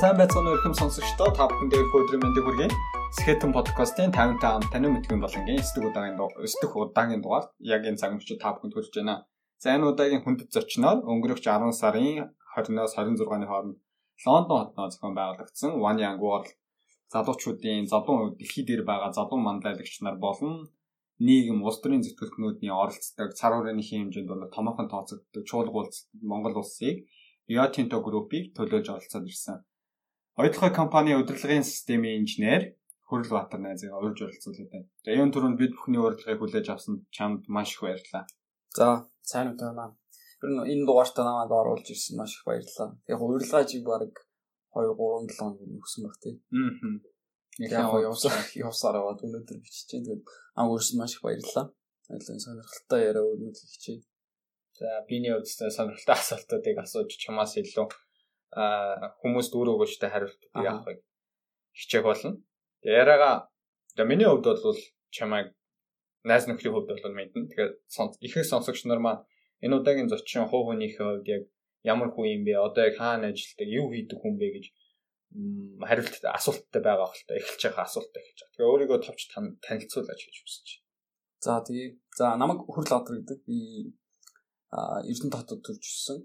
Сайн байцгаана уу ихэм сонсогчдоо та бүхэндээ өдрийн мэндийг хүргэе. Скетэн подкастын 55 ам танин мэдгэн болонгийн 9 удаагийн 9 удаагийн дугаар яг энэ цаг мөчид та бүхэнд хүрч байна. За энэ удаагийн хүндэт зочноор өнгөрөх 10 сарын 20-оос 26-ны хооронд Лондон хотноо зохион байгуулагдсан One Young World залуучуудын залуу дэлхий дээр байгаа залуу манлайлагч нар болон нийгэм улс төрийн зөвтгөлтнүүдийн оролцдог цар хүрээний хэмжээнд бол томоохон тооцогддог чуулгуулц Монгол улсыг Rio Tinto группийг төлөөлж оролцоод ирсэн. Оюутлогын компани удирдлагын системийн инженер Хүрэл Баатар найзыг урьж оролцуулаад байна. За энэ түрүүнд бид бүхний урилгыг хүлээж авсан чамд маш их баярлалаа. За сайн уу танаа. Тэр энэ дугаартаа намайг оруулж ирсэн маш их баярлалаа. Яг урилгаа чи баг 2 3 7 хоног өгсөн баг тий. Аа. Яг явсаар явсаар аваад өнөөдөр бичиж чинь тэгээд ам өөрсөн маш их баярлалаа. Айлын сонирхолтой яриа өрнөд хийчихье. За биний үстэй сонирхолтой асуултуудыг асууж чамаас илүү а хүмүүст өөр өгөөжтэй хариултыг авахыг хичээх болно. Яриага за миний хувьд бол чамайг найз нөхрийн хувьд бол мэднэ. Тэгэхээр ихэнх сонсогч нар маань энэ удаагийн зочин хуу хүнийхээ хувьд яг ямар хүн юм бэ? Одоо яг хаана ажилладаг, юу хийдэг хүн бэ гэж хариулт асуулттай байгаа хөлтэй эхэлж байгаа асуулттай эхэлж байгаа. Тэгээ өөрийгөө товч танилцуулаач гэж хүсэж байна. За тэгээ за намайг хүрл одор гэдэг би Эрдэнэ хотод төрж өссөн.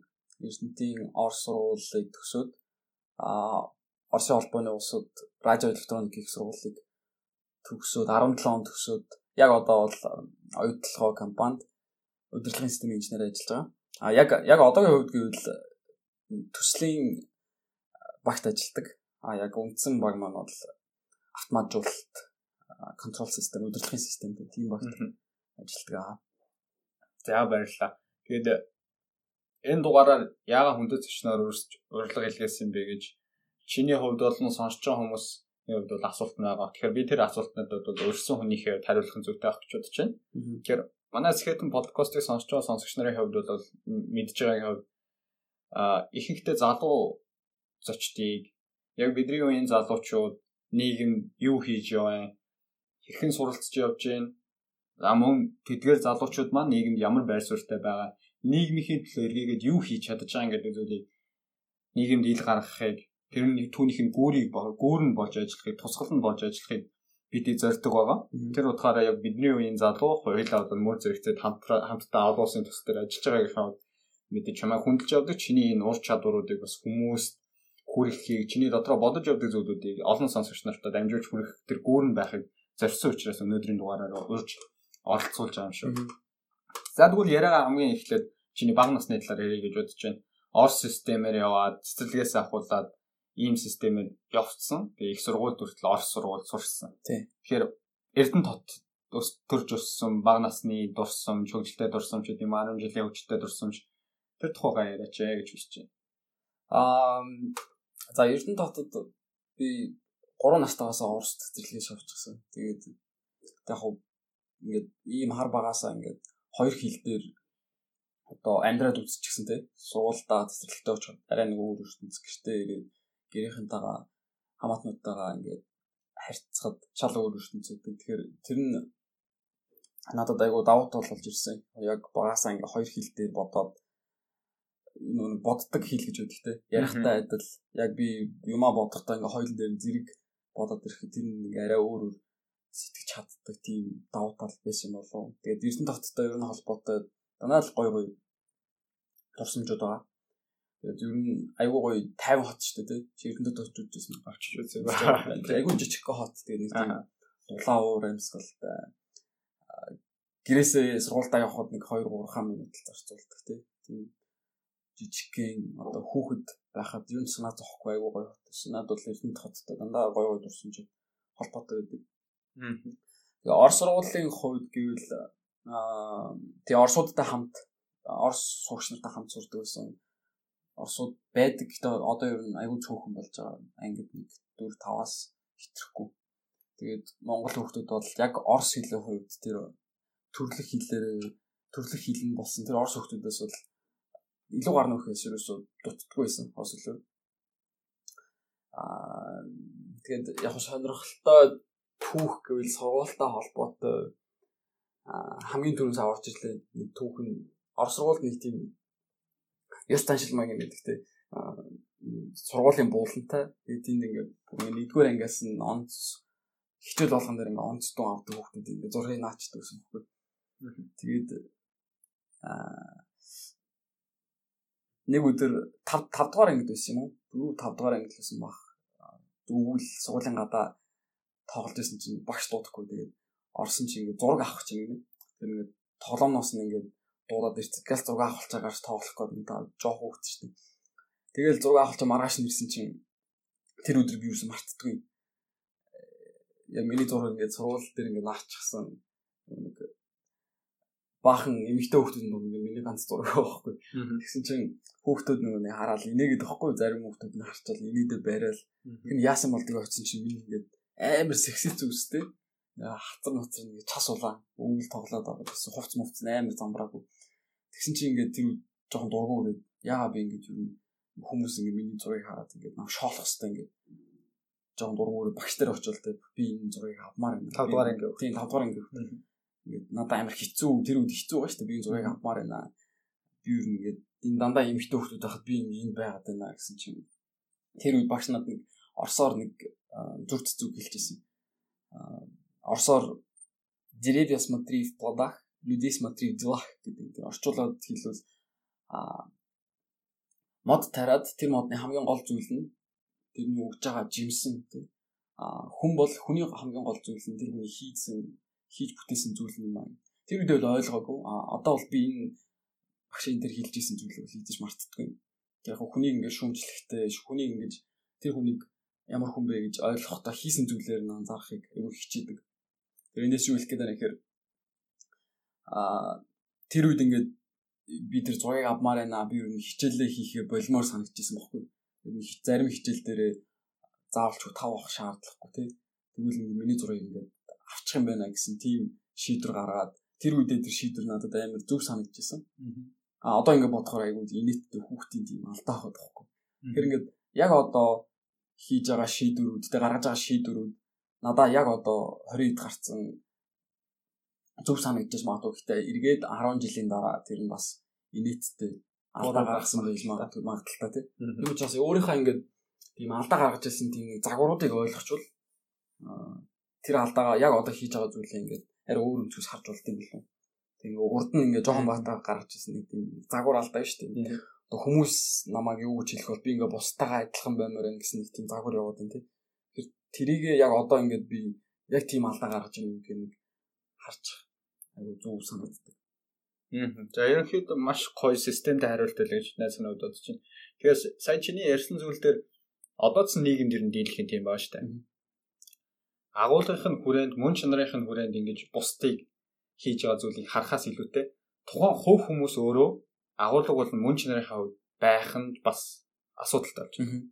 Эрдэнэтийн Орос сургуулийг төгсөөд а Оросын холбооны улсад радио электроник их сургуулийг төгсөөд 17 он төгсөөд яг одоо бол оюутлогоо компанид удирдлагын системийн инженер ажиллаж байгаа. А яг яг одоогийн хувьд гэвэл төслийн багт ажилладаг. А яг үндсэн баг маань бол автоматжуулалт контрол систем удирдлагын систем гэх тийм багт ажилладаг. За баярлалаа. Тэгээд энэ дугаараар яагаад хүндэт зочноор урилга илгээсэн бэ гэж чиний хувьд бол сонсож байгаа хүмүүс хувьд бол асуулт байгаа. Тэгэхээр би тэр асуултнуудад бол өрсөн хүнийхээ хариулах зүйтэй авах гэж бодож байна. Тэгэхээр манай Skeleton podcast-ыг сонсож байгаа сонсогч нарын хувьд бол мэдж байгаагийн хувьд а ихэнхдээ залуу зочдыг яг бидний үеийн залуучууд нийгэм юу хийж яваа хэрхэн суралцж явж байна За мөн тэдгээр залуучууд маань нийгэмд ямар байр суурьтай байгаа, нийгмийн төлөө эргээгээд юу хийж чадаж байгаа гэдэг зүйлийг нийгэмд ил гаргахыг, тэр нь түүнийх нь гүүрийг гүүр нь болж ажиллахыг, тусгал нь болж ажиллахыг бид зорддог байгаа. Тэр утгаараа яг бидний үеийн залуу хоёулаа бол мөр зэрэгцээ хамтдаа олон улсын төсөл дээр ажиллаж байгаагийнхаа мэдээ чамаа хүндэлж явдаг чиний энэ ур чадваруудыг бас хүмүүст хүргэхийг чиний дотроо бодож явдаг зүйлүүдийг олон сонсогч нартай дамжуулж хүргэх тэр гүүрэн байхыг зорьсон учраас өнөөдрийн дугаараар урьж оролцуулж байгаа юм шүү. За тэгвэл яриагаа хамгийн эхлээд чиний баг насны талаар ярих гэж бодож байна. Орс системээр яваад цэцэрлэгээс ахуулаад ийм системээр явцсан. Тэгээ их сургууль хүртэл Орс сургууль сурсан. Тэгэхээр Эрдэнэ тот төрж өссөн баг насны дурсамж, хөгжилтэй дурсамж гэдэг 10 жилийн хөгжилтэй дурсамж тэр тухайгаа яриач ээ гэж хүсэж байна. Аа за Эрдэнэ хотод би 3 настайгаас Орс цэцэрлэгээс явчихсан. Тэгээд яг ингээд ийм хар багаасаа ингээд хоёр хил дээр одоо амьдраад үзчихсэн те суулдаа цэцэрлэгтэй очих арай нэг өөр ертөнц гэртээ ингээд гэрийнхэнтэйгээ хамаатнуудтайгаа ингээд харьцахад шал өөр ертөнц гэдэг. Тэгэхээр тэр нь надад айгу давуу тал болж ирсэн. Яг багаасаа ингээд хоёр хил дээр бодоод нүүн боддог хил гэж үүдэг те. Ярихтай адил яг би юмаа бодохдоо ингээд хоёул дээр зэрэг бодоод ирэхэд тэр нэг арай өөр өөр сэтгэж чаддаг тийм давуу тал байсан юм болов. Тэгээд Эрдэнэ тогттой ер нь холбоотой данаа л гой гой турсамжууд байгаа. Тэгээд ер нь айгүй гоё 50 хот шүү дээ тий. Эрдэнэ тогтод үзсэн авчиж үзсэн. Айгүй жижиг хот тэгээд нэг тийм дулаан уур амьсгалтай. Гэрээсээ сургуультаа явхад нэг 2 3 минут л зарцуулдаг тий. Тийм жижигхэн одоо хүүхэд байхад юу санаа зовхгүй айгүй гоё хот. Надад бол Эрдэнэ хоттой дандаа гоё гоё турсамж холбоотой байдаг. Тэгээ Орос сургуулийн хувьд гэвэл тэгээ Оросуудтай хамт Орос сурагч нартай хамт сурдаг байсан. Оросууд байдаг гэхдээ одоо ер нь аягүй цөөхөн болж байгаа. Ангид нэг 4 5-аас хэтрэхгүй. Тэгээд Монгол хүмүүс бол яг Орос хэлний хувьд тэр төрлөх хэлээр төрлөх хэл нь болсон. Тэр Орос хүмүүсээс бол илүү гар нөхөөс ерөөсөө дутдаггүй байсан Орос хэлээр. Аа тэгээд яг сонирхолтой түүх гэвэл сургуультай холбоотой хамгийн түрүүс аварч ирлээ нэг түүх нь Орос сургуульд нэг тийм ёс заншил маяг юм байдаг те сургуулийн буулантай. Тэнд ингээд нэгдүгээр ангиас нь онц хичээл болгон дээр ингээд онцдон авдаг хүмүүс ингээд зургийг наачдаг гэсэн юм байна. Тэгээд аа нэг өдөр 5 5 дугаар ангид байсан юм уу? Дөрөв 5 дугаар ангид байсан баг. Дүүл суулын гадаа тоглож байсан чинь багш дуудахгүй тэгээд орсон чинь ингээд зураг авах чинь ингээд тэр ингээд тоглоомноос нь ингээд дуудаад ирсэн. Гал зураг авах цагаар тоглох гээд ингээд жоох хөөгч шүү дээ. Тэгэл зураг авах чинь маргааш нэрсэн чинь тэр өдөр би юусэн мартдаггүй. Яг миний зураг ингээд сургууль дээр ингээд наачихсан нэг баахан эмэгтэй хүүхдүүд нэг миний ганц зураг байхгүй. Тэгсэн чинь хүүхдүүд нэг хараад инээгээд байхгүй зарим хүүхдүүд нь харчаал инээдэ барайл. Тэр яасан болдгийг очсон чинь миний ингээд амар секси зүстэй. Хатар нуцар нэг час улаан өвөл тоглоод байгаа гэсэн хувц мувц амар замбраагүй. Тэгсэн чинь ингээд тэр жоохон дургу өрөөд яагаад би ингээд юу хүмүүс ингээд миний зургийг хараад ингээд нам шоолох хэвээр ингээд жоохон дургу өрөө багш нар очивол тэ би энэ зургийг авмаар юм. 5 дугаар ингээд. Тийм 5 дугаар ингээд ингээд надад амар хэцүү тэр үед хэцүү байгаа шүү дээ би энэ зургийг авмаар байна. Би юу ингээд энэ дандаа эмхтэй хүмүүс байхад би энэ байгаад байна гэсэн чинь тэр үед багш надад орсоор нэг зүрт зүг хэлчихсэн. Орсоор деревья смотри в плодах, людей смотри в делах гэдэг. Орчуулад хэлвэл а мод тариад тэр модны хамгийн гол зүйл нь тэрний өгж байгаа жимсэн тий. А хүн бол хүний хамгийн гол зүйл нь тэр хүний хийсэн хийж бүтээсэн зүйл юм аа. Тэр үед бол ойлгоогүй. А одоо бол би энэ багш энэ төр хэлж исэн зүйлийг хийж мартдаггүй. Яг хүнийг ингээд шүүмжлэхтэй, хүнийг ингээд тэр хүнийг ямар хүн бэ гэж ойлгохдоо хийсэн зүйлээр нь анзаарахыг айгүй хичээдэг. Тэр эндээс юу хэлэх гээд байна гэхээр а тэр үед ингээд би тэр зургийг авмаар байна. Би ер нь хичээлээ хийхээ болмоор санагдчихсан байхгүй. Ер нь зарим хичээл дээрээ заавалч тав авах шаардлагагүй тий. Тэгвэл ингээд миний зургийг ингээд авчих юм байна гэсэн тийм шийдвэр гаргаад тэр үедээ тэр шийдвэр надад амар зөв санагдчихсан. А одоо ингээд бодохоор айгүй инээдтэй хүүхдийн тийм алдаа хаад байхгүй. Тэр ингээд яг одоо хийж байгаа шийдвэрүүд тэ гаргаж байгаа шийдвэрүүд надаа яг одоо 20-д гарцсан зөв санагдаж магадгүй гэхдээ эргээд 10 жилийн дараа тэр нь бас инээдтэй алдаа гаргасан байж магадгүй магадaltaа тий. Тийм учраас өөрийнхөө ингээд тийм алдаа гаргаж ирсэн тийм загваруудыг ойлгочвол тэр алдаагаа яг одоо хийж байгаа зүйлээ ингээд арай өөр өнцгөөс харж болт юм болов. Тэгээ урд нь ингээд жоохон баатаа гаргаж ирсэн нэг тийм загвар алдаа шүү дээ. Одоо хүмүүс намайг юу гэж хэлэх бол би ингээд бусдаагаа адилхан баймаар гэсэн нэг тийм загвар яваад байна тий. Тэр тэрийг яг одоо ингээд би яг тийм алдаа гаргаж ирнэ гэх нэг харж айгу зөв санагддаг. Аа. За ерөнхийдөө маш гоё системтэй хариулт байлаа гэж найз санаа бодож байна. Тэгэхээр сая чиний ярьсан зүйл дээр одоо ч нийгэмд ер нь дийлэх юм тийм баа штэ. Агуулгын хүрээнд мөн чанарын хүрээнд ингэж бусдыг хийж байгаа зүйлийг харахаас илүүтэй тухайн хувь хүмүүс өөрөө агуулга бол мөн чанарынхаа хувьд байх нь бас асуудалтай болж байна.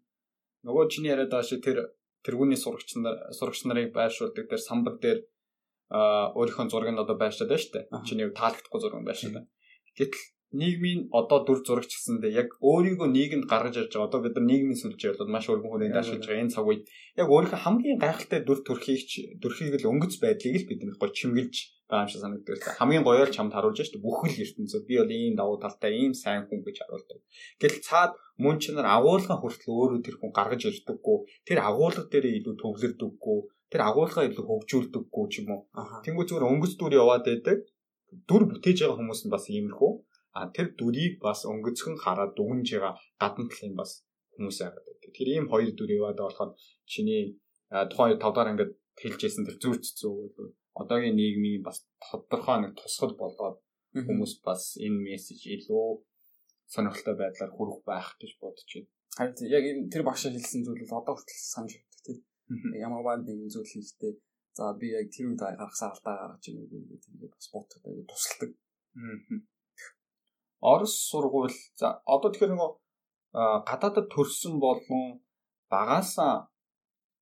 Нөгөө чиний яриад байгаа шиг тэр тэргүүний сурагч нар сурагч нарыг байршуулдаг тэр самбар дээр өөрийнхөө зургийг одоо байршаад байна шүү дээ. Чиний таалагдахгүй зураг байршаад байна. Гэтэл нийгмийн одоо дүр зурагч гэсэндээ яг өөрийгөө нийгэмд гаргаж ирж байгаа. Одоо бид нар нийгмийн сүлжээ болоод маш өргөн хүрээнд ашиглаж байгаа энэ цаг үед яг өөрийнхөө хамгийн гайхалтай дүр төрхийг төрхийг л өнгөц байдлыг л бид нар гол чимгэлж байгаа юм шиг санагддаг л хамгийн гоёор чамд харуулж штэ бүхэл ертөнцөө би бол ийм давуу талтай ийм сайн хүн гэж харуулдаг. Гэтэл цаад мөн ч нар агуулгын хүртэл өөрөө тэр хүн гаргаж ирдэггүй. Тэр агуулга дээр илүү төвлөрдөггүй. Тэр агуулгаа илүү хөгжүүлдэггүй ч юм уу. Тэнгүү зүгээр өнгөц дүр яваад байдаг. Дүр бүтээж байгаа хүмүүс нь бас иймэрхүү А тэр дүрийг бас өнгөцгөн хараад дүгнж байгаа гадна талын бас хүмүүс байгаад байдаг. Тэр ийм хоёр дүр яваад болохоор чиний тухайн 5 дахь ангид хэлжсэн тэр зүрц зүг одоогийн нийгмийн бас тодорхой нэг тусгал болоод хүмүүс бас энэ мессеж илүү сонирхолтой байдлаар хүрэх байх гэж бодож байна. Харин яг энэ тэр багш хэлсэн зүйл бол одоо хүртэл санаж байна тийм. Ямар баа нэгэн зүйл хийхдээ за би яг тэр үед гаргасан алдаа гаргаж ирэх үү гэдэг бас бодоход аюу тусалдаг. Аа Орос сургууль за одоо тэгэхээр нөгөө гадаадд төрсэн болон багаасаа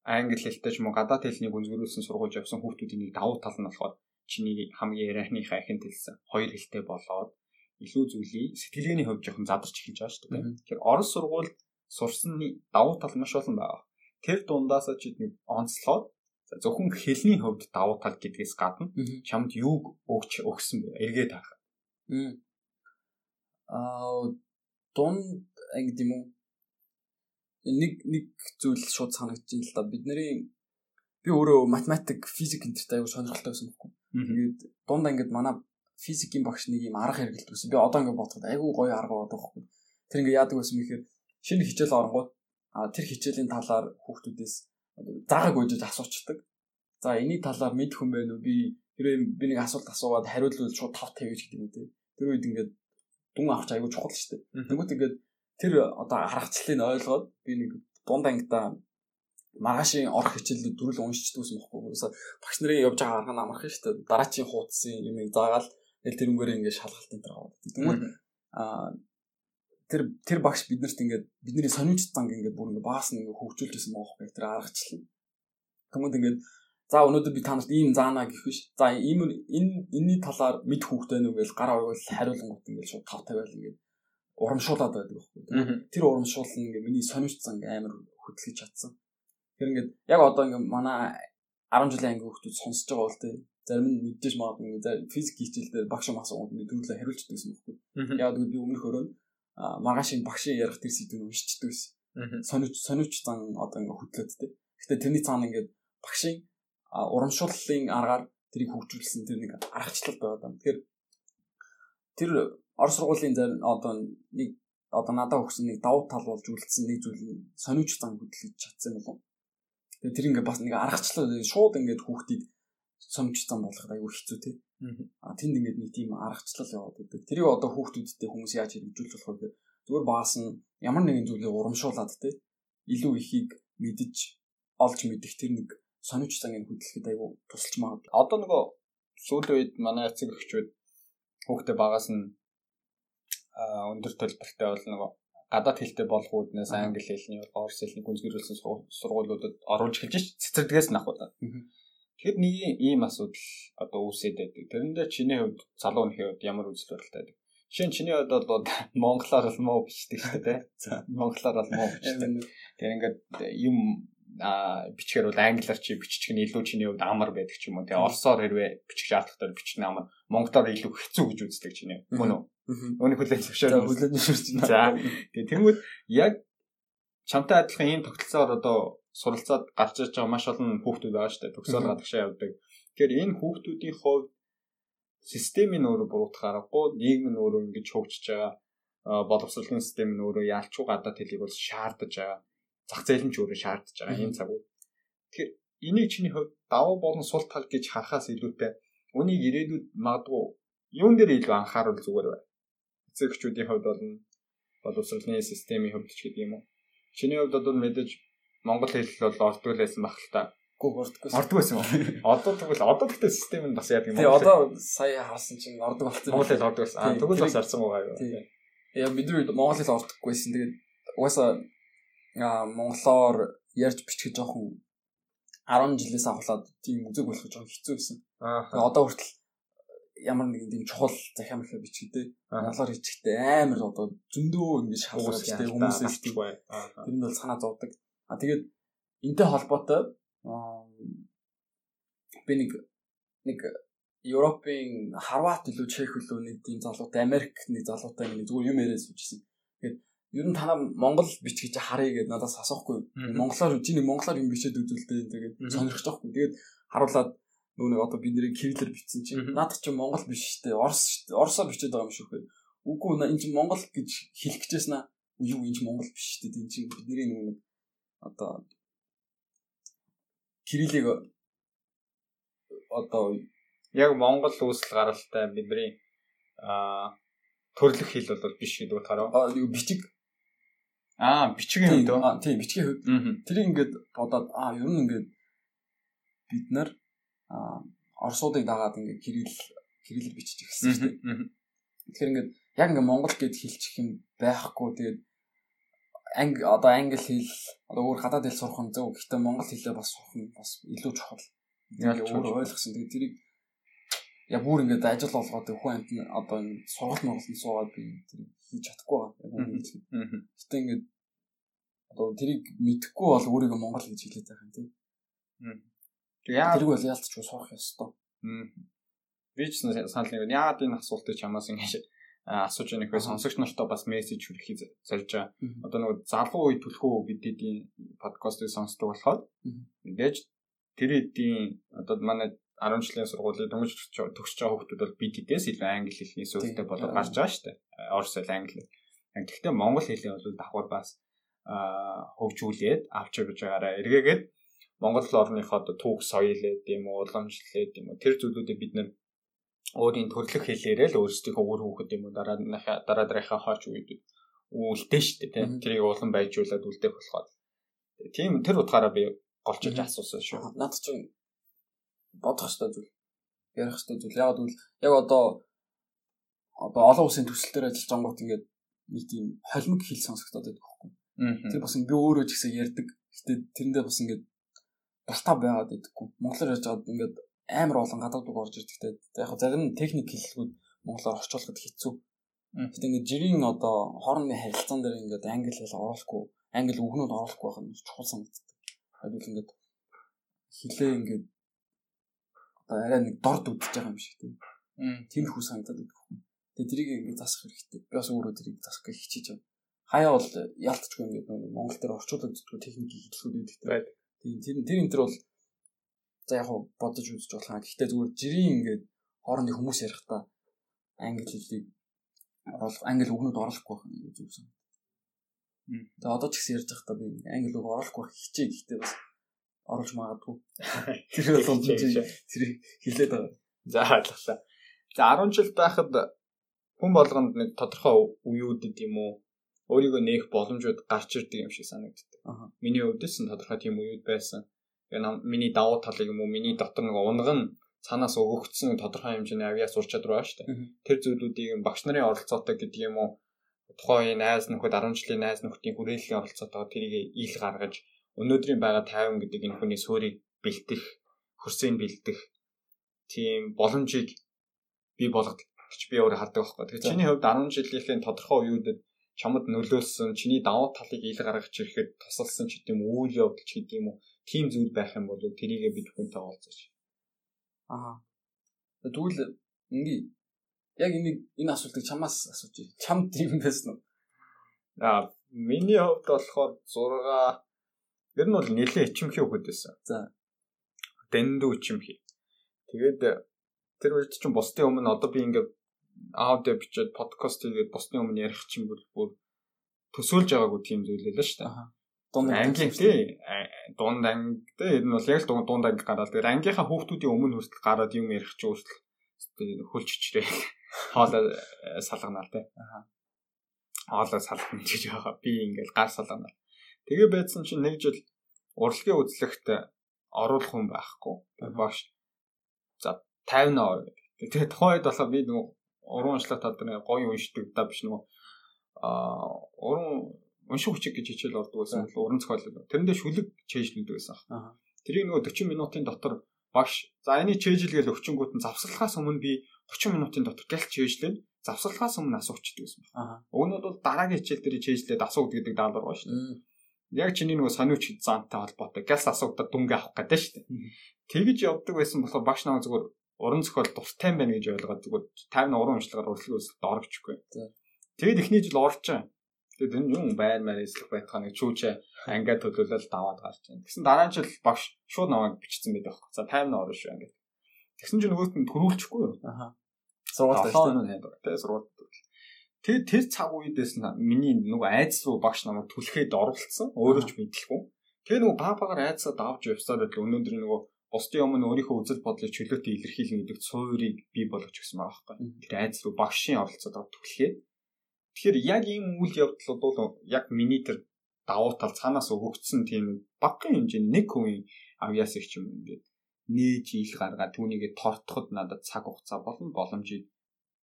англи хэлтэй ч юм уу гадаад хэлнийг үнзгэрүүлсэн сургууль явсан хүүхдүүдийн нэг давуу тал нь болохоор чиний хамгийн яриахныхаа ахинт хэлсэн хоёр хэлтэй болоод илүү зүйлийг сэтгэлгээний хувьд жоохон задарч эхэлж байгаа шүү дээ. Тэгэхээр орос сургууль сурсны давуу тал маш олон байгаа. Тэр дундаасаа чи нэг онцлоод зөвхөн хэлний хувьд давуу тал гэдгээс гадна чамд юуг өгч өгсөн бэ? Эргээд харах аа дунд анги юм уу нэг нэг зүйл шууд санагдчихээн л да. Бидний би өөрөө математик, физик энтертэй аягүй сонирхолтой байсан байхгүй. Тэгээд дундаа ингээд манай физикийн багш нэг юм арга хэрэгэлдэг байсан. Би одоо ингээд бодоход аягүй гоё арга байдаг байхгүй. Тэр ингээд яадаг байсан мэхээр шинэ хичээл оронгууд а тэр хичээлийн талаар хүүхдүүдээс заагааг үйж асуучдаг. За энэний талаар мэдэх хүн байна уу? Би хэрвээ би нэг асуулт асуугаад хариулвал шууд 5 тавьж гэдэг юм үү те. Тэр үед ингээд дүн авч аягүй чухал шүү дээ. Тэгмэд ингээд тэр одоо харгачлалыг ойлгоод би нэг дунд ангидаа маргаашийн орох хичээлүүд дөрүл уншчихдаг гэсэн бохоггүй. Багш нарын явж байгаа арга нь амархан шүү дээ. Дараачийн хуудсын юм заагаал тэгэл тэр өнгөөрөө ингээд шалгалт энэ төр аваад. Тэгмэд аа тэр тэр багш биднэрт ингээд бидний сониуч занг ингээд бүр ингээд баас нь ингээд хөгжүүлж исэн байгаа байхгүй тэр аргачлал. Тэгмэд ингээд за өнөөдөр би танарт ийм заана гэх биш. За ийм энэ энэний талаар мэд хүүхдээ нүг гэж гар орвол хариулангууд ингээд шууд тав тавиал ингээд урамшуулад байдаг байхгүй. Тэр урамшуулна ингээ миний сонирхсан амар хөдөлгөж чадсан. Тэр ингээд яг одоо ингээ манай 10 жилийн анги хүмүүс сонсож байгаа бол тээ зарим нь мэдээж магадгүй ингээ физик хичээл дээр багш мас уунд ингээ төрөлөө хариулж дагсан байхгүй. Яг би өмнөх өрөө маргаашийн багшийн ярих тэр сэдвийг уншчихдаг байсан. Сониуч сониуч зан одоо ингээ хөдлөөд тээ. Гэтэ тэрний цаана ингээ багшийн урамшууллын аргаар тэрийг хөгжүүлсэн тэр нэг аргачлал байгаад байна. Тэгэхээр тэр Орос сургуулийн зарим одоо нэг одоо надад өгсөн нэг давуу тал болж үлдсэн нэг зүйл нь сониуч зан хөдөлгөж чадсан болов. Тэгээ тэр ингээ бас нэг аргачлал шууд ингээд хүүхдийг сониуч зан болгоход аюу хэцүү тий. А тэнд ингээд нэг тийм аргачлал яваад байдаг. Тэрийг одоо хүүхдүүдтэй хүмүүс яаж хэрэгжүүлж болох вэ гэхээр зүгээр баас нь ямар нэгэн зүйлийг урамшуулад тий. Илүү ихийг мэдж олж мэдэх тэр нэг сониуч зангийн хөдөлгөхөд аюу тусалж магад. Одоо нөгөө сүүлийн үед манай эцэг эхчүүд хүүхдээ багаас нь өндөр төлбөртэй бол нөгөө гадаад хэлтэй болох үүднээс англи хэлний орос хэлний гүнзгийрүүлсэн сургуулиудад оруулж эхэлж цэцэрлэгээс нь ахуулаа. Тэгэхээр нэг ийм асуудал одоо үүсээд байдаг. Тэрэндээ чиний хувьд залуу нөхний хувьд ямар үзэл бодолтой байдаг? Жишээ нь чиний хувьд бол монголоор бол муу бичдэг шүү дээ. За монголоор бол муу бичдэг. Тэр ингээд юм бичгээр бол англиар чи биччих нь илүү чиний хувьд амар байдаг ч юм уу. Тэгээ орсоор хэрвээ бичих шаардлагатай бичнэ амар монголоор илүү хэцүү гэж үздэг чиний. Мөн үү? Өөний хүлээж зөвшөөрөх. Хүлээж зөвшөөрч байна. За. Тэгээ тэнгууд яг чамтай адилхан ийм тогтолцоор одоо суралцаад гарч ирж байгаа маш олон хүүхдүүд байгаа шүү дээ. Төгсөөл гадагшаа явдаг. Тэгэхээр энэ хүүхдүүдийн хувьд системийн өөрөө буруутах аргагүй, нийгэм нь өөрөө ингэж хөгжиж байгаа боловсролын систем нь өөрөө ялчгүй гадаад хэлийг бол шаардаж байгаа. Зах зээл нь ч өөрөө шаардаж байгаа энэ цаг үе. Тэгэхээр энийг чиний хувьд давуу болон сул тал гэж харахаас илүүтэй үнийг ирээдүйд магадгүй юун дээр илүү анхаарал зүгээр бай эцэгчүүдийн хувьд бол боловсролын системийн ч гэдэг юм уу. Чиний хувьд бол мэдээж монгол хэл бол ордгүй байсан баг л та. Гүү ордгүй. Ордгүй байсан юм. Одоо тэгвэл одоо тэгтээ систем нь бас гэх юм. Тий одоо сая харсан чинь ордог болсон. Монгол хэл ордог байсан. Аа тэгвэл бас арсан байгаа юу. Яа бидний монгол хэл ордоггүйсэн. Тэгээд угаасаа аа монголоор ярьж бичих жоохон 10 жилээс ахуулаад тийм үзэг болох жоохон хэцүү байсан. Аа одоо хүртэл ямар нэгэн тийм чухал захиам их бичгдээ монголоор хийчихтэй амар одоо зөндөө ингэж шалгуулж тэ хүмүүсээс тийм бай. Тэр нь бол санаа зовдөг. А тэгээд энтэй холбоотой би нэг нэг Европын Харват илүү Чех илүү нэг тийм залуутай Америк нэг залуутай нэг зүгээр юм яриад суучихсан. Ер нь танаа Монгол бичгийч харъя гэдээ надаас асуухгүй. Монголоор чи нэг монголоор юм бичээд үзүүлдэ. Тэгээд сонирхож байгаа хгүй. Тэгээд харуулад нөгөө нэг одоо бид нэрийг кириллээр бичсэн чинь наад чи Монгол биш дээ. Орос дээ. Оросоор бичээд байгаа юм шүү дээ. Үгүй энэ чинь Монгол гэж хэлэх гэжсэн аа. Юу энэ чинь Монгол биш дээ. Энэ чинь бидний нөгөө нэг одоо кириллийг одоо яг Монгол үүсэл гаралтай бидний аа төрлөх хэл бол биш гэдэг утгаараа. Аа бичиг Аа бичгийн хувьд аа тийм бичгийн хувьд. Тэрийг ингээд бодоод аа ер нь ингээд бид нар орсуудыг дагаад ингээ кирилл кириллээр бичиж ирсэн шүү дээ. Тэгэхээр ингээ яг ингээ монгол гэд хэлчих юм байхгүй. Тэгээд анги одоо англи хэл одоо өөр гадаад хэл сурах нь зөв. Гэхдээ монгол хэлээ бас сурах нь бас илүү чухал. Яг өөр ойлгосон. Тэгээд тэрийг яг бүр ингээд ажил болгоод хүн амт нь одоо энэ сургалт монголд суугаад би тэрийг хийж чадахгүй байгаа. Гэтэ ингээд одоо тэрийг мэдэхгүй бол өөрийгөө монгол гэж хэлээд байгаа юм тийм. Яа тэрг бол яалтч сурах ёстой. Би ч санал нэг яагаад энэ асуултыг чамаас ингэж асууж байгаа нөхөө сонсогч нартаа бас мессеж хүрэхийг зорж байгаа. Одоо нөгөө залуу үе төлхөө бидний подкастыг сонсдог болохоор мэдээж тэр хэдийн одоо манай 10 жилийн сургуулийн дөнгөж төгсөж байгаа хүмүүс бол BT-дээс илүү англи хэлний сүлтэй болоод гарч байгаа шүү дээ. Орос хэл англи. Гэхдээ монгол хэлийг бол давхар бас хөгжүүлээд авч явж байгаараа эргээгээд монгол орныхоо түүх соёлээ тийм үү уламжлалээ тийм үү тэр зүйлүүдийг бид нэр өөрийн төрлөх хэлээрээ л өөрсдийнхөө үр хүүхэд юм уу дараа дараа дараагийн хаач үед үлдээ штэ тийм тэрийг улан байжуулаад үлдээх болохоор тийм тэр утгаараа би голчилж асуусан шүү. Наад чинь бодох хэрэгтэй зүйл. Ярих хэрэгтэй зүйл. Яг тэгвэл яг одоо одоо олон улсын төсөл дээр ажиллаж байгаа гот ингээд нэг тийм холимог хэл сонсогдоод байдаг байхгүй. Тэр бас би өөрөө ч гэсэн ярьдаг. Гэтэ тэрэндээ бас ингээд дуртай байгаад байдаггүй. Монголоор ярьж байгаад ингээд амар олон гадаадууд орж ирдэг те. Яг зарим техник хэллэгүүд монголоор орчуулахад хэцүү. Гэтэ ингээд жирийн одоо хоорондын харилцаан дээр ингээд англи хэл оруулахгүй, англи үгнүүд оруулахгүй байх нь чухал санагддаг. Тэгвэл ингээд хилээ ингээд одоо арай нэг дорд үдчихэж байгаа юм шиг тийм. Тиймэрхүү санагдаад байдаг хүн. Тэгээ тэрийг ингээд засах хэрэгтэй. Би бас өөрөө тэрийг засах гэж хичээж байна. Хаяа бол ялтчгүй ингээд Монгол дээр орчуулагддаг техникийн хэллэгүүд байдаг. Тийм тэр тэр энэ төр бол за яг бодож үзэж болох. Гэхдээ зүгээр жирийн ингээд хоорондын хүмүүс ярихдаа англи хэлийг оруулах англи үгнүүд оруулахгүй байх нь зүгсэн. Тэгээ одоо ч гэсэн ярьж байхдаа би англи үг оруулахгүй хичээ гэхдээ бас оруулж магадгүй. Тэр бол тэр хэлээд байгаа. За ойлголоо. За 10 жил байхад хүн болгонд нэг тодорхой үеүүдэд юм уу өөрийгөө нээх боломжууд гарч ирдэг юм шиг санагддаг. Миний хувьд ч тодорхой тийм үеуд байсан. Тэгээ миний давуу талыг юм уу миний дотор нэг унган цаанаас өгөгдсөн тодорхой хэмжээний авиас ур чадвар байна шүү дээ. Тэр зүйлүүдийг багш нарын оролцоотой гэдэг юм уу тухайн найз нөхөд 10 жилийн найз нөхдийн хүрээллийн оролцоотойгоо тэрийг ил гаргаж өнөөдрийн байгаа тайван гэдэг энэ хүний суурийг бэлтэх, хөрсийг бэлтэх тийм боломжийг бий болгох гэж би өөрөө хардаг байхгүй. Тэгэхээр чиний хувьд 10 жилийн тодорхой үеүүдэд чамд нөлөөлсөн чиний давуу талыг ил гаргаж ирэхэд тусалсан ч гэдэм үйл явдал ч гэдэм үү тийм зүйл байх юм бол тэрийгээ бид хүнтэй олзооч. Аа. Тэгвэл ингээ яг энэ энэ асуултыг чамаас асууж. Чамд тийм байсан уу? Аа, миний хувьд болохоор 6 Ер нь бол нэлээд ичимхий хөхөд байсан. За. Дэндүү ичимхий. Тэгээд тэр үед чинь бусдын өмнө одоо би ингээд аудио бичээд подкаст хийгээд бусдын өмнө ярих чинь бүр бүр төсөөлж байгаагүй тийм зүйл л шүү дээ. Дунд анги тий. Дунд анги тий. Энэ бол яг л дунд анги гараад тэр ангийнхаа хүүхдүүдийн өмнө хүртэл гараад юм ярих чинь хүртэл хөлж чичрээ. Хоолоо э, салганаа тий. Аа. Хоолоо салгана гэж байгаа. Би ингээд гар салганаа. Тэгээ байдсан чинь нэг жил урлагийн үзлэгт оруулах хүн байхгүй. Багш за 50%. Тэгээ тухайн үед болохоор би нөгөө уран уншлах тал дээр гоё уншдаг да биш нөгөө аа уран унших хүчиг гэж хичээл ордог байсан бол уран зохиол. Тэрэндээ шүлэг чэйжлүүлдэг байсан. Тэрийг нөгөө 40 минутын дотор багш за энэ чэйжлгээл өгчөнгүүт нь завсарлахаас өмнө би 30 минутын дотор гялт чэйжлээд завсарлахаас өмнө асуучдаг байсан. Уг нь бол дараагийн хичээл дээр чэйжлээд асуух гэдэг даалгавар байна шүү дээ яг чиний нөгөө сониуч заантай холбоотой гэлс асуудаг дүнгээ авах гэдэг шүү дээ. Тэгэж явдаг байсан болохоор багш намаа зүгээр уран зохиол дуртай байна гэж ойлгоод зүгээр 50 уран уншлагаар урлагийн өсөлт орчихгүй. Тэгээд эхний жил байгаа. Тэгээд энэ юм байр маяг эслэх байтгаа нэг чүүчээ ангиа төлөөлөл даваад гарч байна. Тэгсэн дараа нь жил багш шууд намайг бичсэн байдаг байхгүй. За 50 орно шүү ангиа. Тэгсэн чинь нөгөөт нь төрүүлчихгүй юу? Аха. Сургуультай шүү дээ. Тэгээд сургуультай Тэр цаг үедээс миний нөгөө айдас руу багш намайг түлхээд оруулсан. Өөрөө ч мэдлэхгүй. Тэгээ нөгөө баабагаар айдасаа давж явсаар л өнөөдөр нөгөө бусдын өмнө өөрийнхөө үзэл бодлыг чөлөөтэй илэрхийлнэ гэдэг суурийг бий болгож өгсөн байгаа байхгүй. Тэр айдас руу багшийн оролцоод түлхээд. Тэгэхээр яг ийм үйл явдлууд бол яг миний тэр давуу тал цаанаас өгөгдсөн тийм багын хэмжээний нэг хувийн авьяас их юм ингээд нээж ил гаргаад түүнийгээ тортоход надад цаг хугацаа болон боломжийг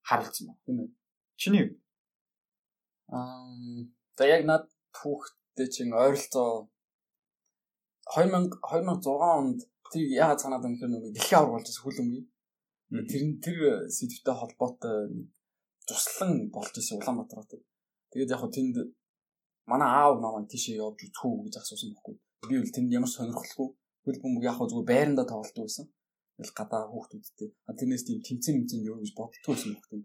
харалцсан байна. Тийм ээ. Чиний за яг над түүхтэй чинь ойролцоо 2000 2006 онд тэр яагаад санаад байна гэхээр нөгөө дэлхийн авраг болж байсан хүлэмжийн тэр тэр сэдвтэй холбоотой туслан болж байсан Улаанбаатар хотод. Тэгээд яг хөө тэнд манай аав намайг тийшээ явж үзэх үү гэж асуусан байхгүй. Би бол тэнд ямар сонирхолгүй хөл бөмбөг яг хөө зүгээр байранда тоглолт байсан. Тэгэл гадаа хүүхдүүдтэй. Тэрнээс тийм тэмцэн тэмцэн юу гэж боддгоо байсан байхгүй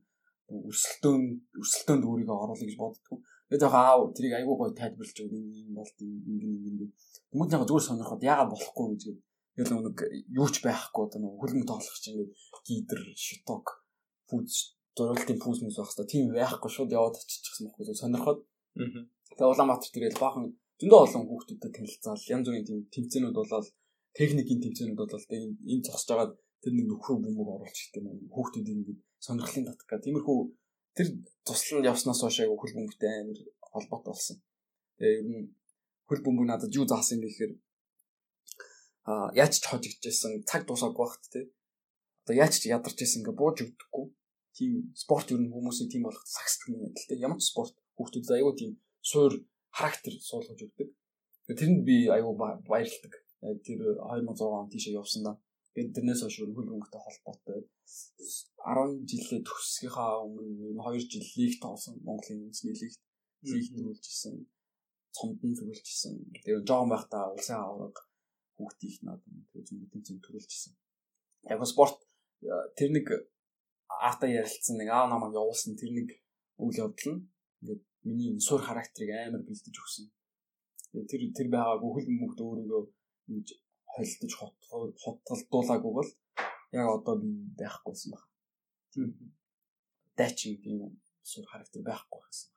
өрсөлдөөн өрсөлдөөнд өөрийгөө оруулах гэж боддгоо. Тэгээд яг аав тэрийг айгүй гоё тайлбарлаж өгнө юм болд юм ингэ ингэ. Тэнгүүд яг зүгээр сонирхоод яагаад болохгүй гэж тэгэл нэг юу ч байхгүй одоо нэг хөлмөд тоглох чинь ингэ гидер шиток фүүз зургалтын фүүз мэс байх хэвээр тийм байхгүй шууд яваад очичихсан байхгүй сонирхоод. Тэгээд Улаанбаатар тэгэл баахан зөндөө олон хүүхдүүдэд танилцаал янз бүрийн тийм тэмцээнүүд болоод техникийн тэмцээнүүд болоод энэ зогсож байгаа тэр нэг нөхрөө бөмбөг оруулж гэдэг юм хүүхдүүд ингэ сонирхлын татах гэх тиймэрхүү тэр туслан явснаас хойш айгу хөл бөмбөгтэй амар холбоотой болсон. Тэгээ ер нь хөл бөмбөг надад юу заасан бэ гэхээр а яаж ч хожигдчихсэн цаг дуусаагүй багт те. Одоо яаж ч ядарч ирсэн ингээ бууж өгдөггүй. Тийм спорт ер нь хүмүүсийн тийм болох сагсдаг юм байна л те. Ямар ч спорт хүүхдүүд аюу тийм суур характер суулгаж өгдөг. Тэрэнд би аюу баярлдаг. Тэр 2006 он тийшээ явсан да. Интернэс хойш хөл бөмбөгтэй холбоотой 10 жилээ төгсгийнхаа өмнө 2 жил лиг тоосон Монголын үндэсний лигт лиг төрүүлжсэн цомдон төрүүлжсэн. Тэгээ жоон байхдаа улсын авраг хүүхдийн надад тэгээ зүүн тэмцээн төрүүлжсэн. Яг спорт тэр нэг аата ярилцсан нэг аа намайг явуулсан тэр нэг үйл явдал нь ингээд миний сур характерыг амар бэлдэж өгсөн. Тэр тэр байгаагүй хөл мөнгөд өөрийгөө ингэж холдож хотголдуулаагүй бол яг одоо би байхгүйсэн баг. Дайчин тийм сур характер байхгүй байсан.